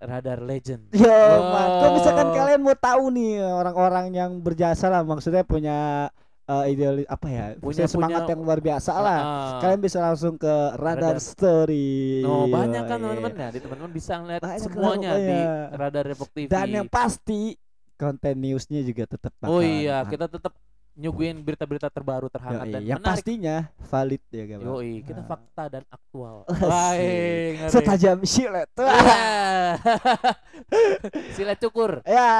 [SPEAKER 1] Radar Legend.
[SPEAKER 2] Yo,
[SPEAKER 1] Wow.
[SPEAKER 2] man. Kalau misalkan kalian mau tahu nih orang-orang yang berjasa lah, maksudnya punya eh, idealis apa ya,
[SPEAKER 1] Punya-
[SPEAKER 2] semangat
[SPEAKER 1] punya-
[SPEAKER 2] yang luar biasa lah.
[SPEAKER 1] Ah.
[SPEAKER 2] Kalian bisa langsung ke Radar,
[SPEAKER 1] Radar.
[SPEAKER 2] Story.
[SPEAKER 1] Oh, banyak kan
[SPEAKER 2] Yoi.
[SPEAKER 1] teman-teman ya. Di teman-teman bisa ngeliat
[SPEAKER 2] Banyak
[SPEAKER 1] semuanya di
[SPEAKER 2] pokoknya.
[SPEAKER 1] Radar Depok TV.
[SPEAKER 2] Dan yang pasti konten newsnya juga tetap
[SPEAKER 1] Oh iya, kita tetap nyuguhin berita-berita terbaru terhangat
[SPEAKER 2] Yoi,
[SPEAKER 1] dan
[SPEAKER 2] yang
[SPEAKER 1] menarik.
[SPEAKER 2] pastinya valid ya guys.
[SPEAKER 1] Yoi, kita
[SPEAKER 2] Nah.
[SPEAKER 1] fakta dan aktual. Baik.
[SPEAKER 2] Setajam silet.
[SPEAKER 1] Wah. Silat cukur.
[SPEAKER 2] ya,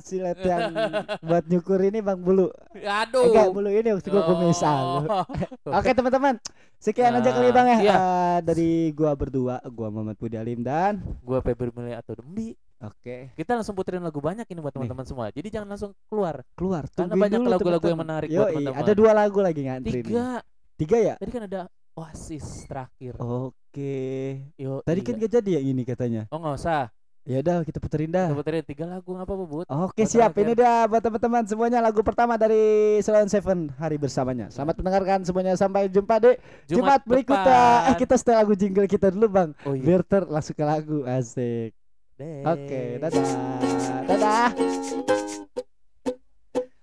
[SPEAKER 2] silet yang buat nyukur ini Bang Bulu.
[SPEAKER 1] Aduh.
[SPEAKER 2] Enggak, Bulu ini waktu gua kumisal.
[SPEAKER 1] Oh.
[SPEAKER 2] Oke teman-teman, sekian aja kali
[SPEAKER 1] Nah,
[SPEAKER 2] bang ya
[SPEAKER 1] iya.
[SPEAKER 2] Eh, dari gua berdua, gua Muhammad Budi Alim dan
[SPEAKER 1] Gua Febri Milih atau Dembi.
[SPEAKER 2] Oke
[SPEAKER 1] Kita langsung puterin lagu banyak ini buat teman-teman semua. Jadi jangan langsung keluar.
[SPEAKER 2] keluar.
[SPEAKER 1] Karena
[SPEAKER 2] tungguin
[SPEAKER 1] banyak lagu-lagu yang menarik buat
[SPEAKER 2] Yoi,
[SPEAKER 1] teman-teman.
[SPEAKER 2] ada dua lagu lagi ngantri nih.
[SPEAKER 1] Tiga.
[SPEAKER 2] Tiga ya?
[SPEAKER 1] Tadi kan ada Oasis terakhir.
[SPEAKER 2] Oke.
[SPEAKER 1] Yo,
[SPEAKER 2] Tadi
[SPEAKER 1] iya.
[SPEAKER 2] kan gak jadi yang ini katanya.
[SPEAKER 1] Oh nggak usah.
[SPEAKER 2] Ya udah kita puterin dah.
[SPEAKER 1] Kita puterin tiga lagu apa-apa bud.
[SPEAKER 2] Oke
[SPEAKER 1] Buat
[SPEAKER 2] siap,
[SPEAKER 1] terakhir.
[SPEAKER 2] ini dia buat teman-teman semuanya lagu pertama dari Salon Seven hari bersamanya. Selamat mendengarkan semuanya sampai jumpa di Jumat, berikutnya. Eh kita setel lagu jingle kita dulu bang.
[SPEAKER 1] Oh iya.
[SPEAKER 2] Biar ter langsung ke lagu asik. Oke, dadah, dadah.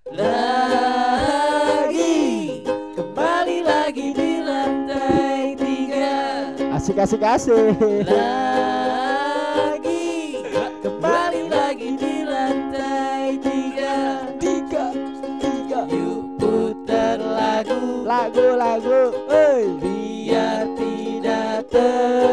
[SPEAKER 1] Lagi kembali lagi di lantai tiga.
[SPEAKER 2] Asik asik asik.
[SPEAKER 1] Lagi kembali lagi di lantai tiga.
[SPEAKER 2] Tiga, tiga.
[SPEAKER 1] Yuk putar lagu
[SPEAKER 2] Lagu lagu, oi.
[SPEAKER 1] biar tidak termangu.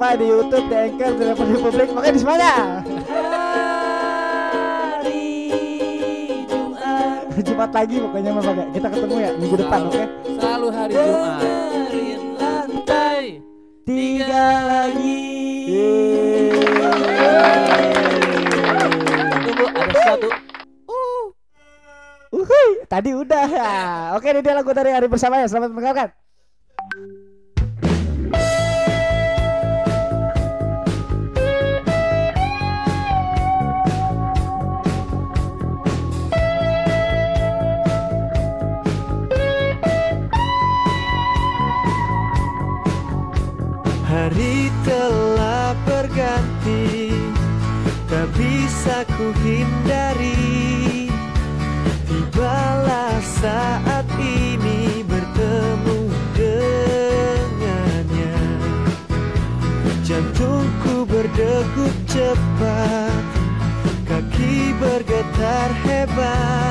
[SPEAKER 2] Spotify, di YouTube, di Anchor, di Republik Publik, pokoknya di semuanya.
[SPEAKER 1] Hari Jumat.
[SPEAKER 2] Jumat lagi pokoknya mah Bang. Kita ketemu ya minggu depan, oke?
[SPEAKER 1] Selalu hari Jumat. Dengerin lantai tiga lagi. Tunggu ada satu.
[SPEAKER 2] Uhuy, tadi udah ya. Oke, ini dia lagu dari hari bersama ya. Selamat mendengarkan.
[SPEAKER 6] Hindari Tibalah saat ini bertemu dengannya. Jantungku berdegup cepat Kaki bergetar hebat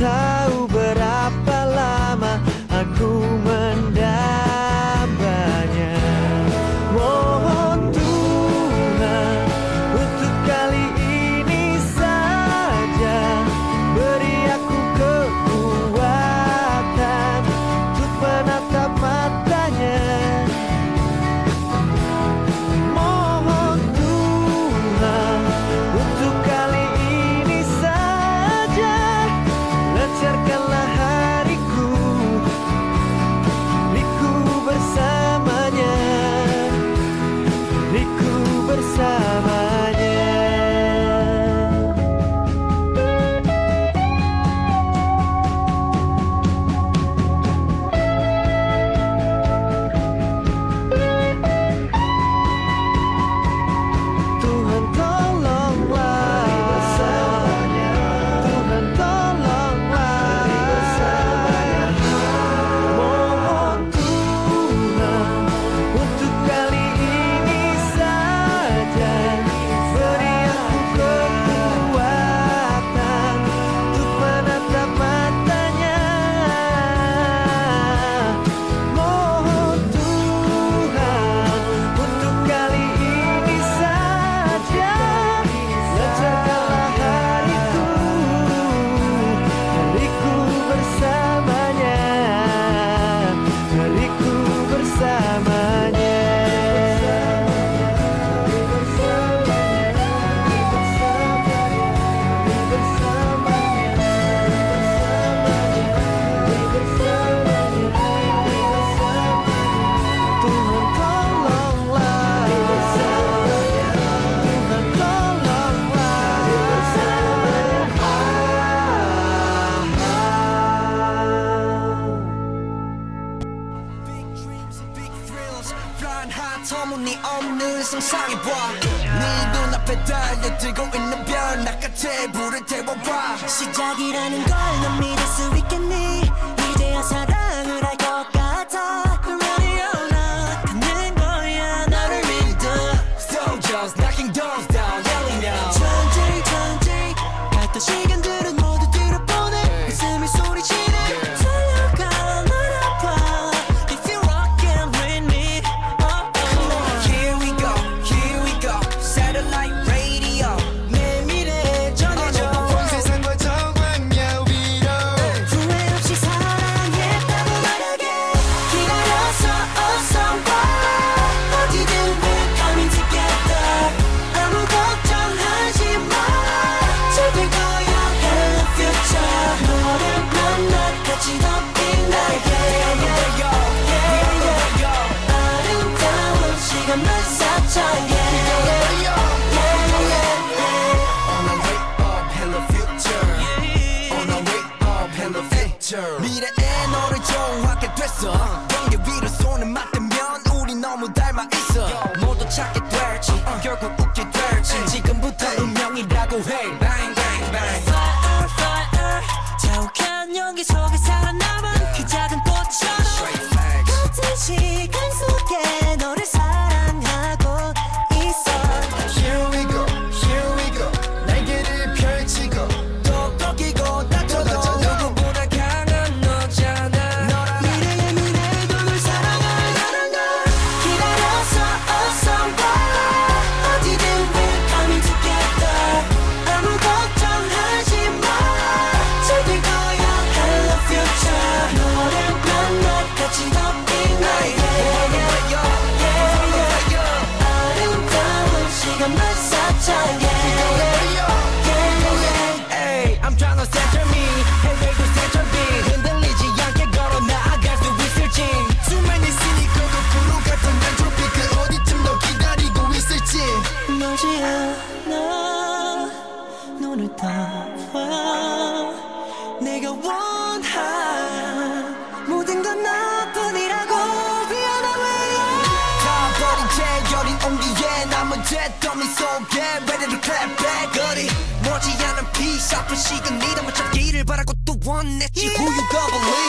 [SPEAKER 6] tahu
[SPEAKER 4] double it.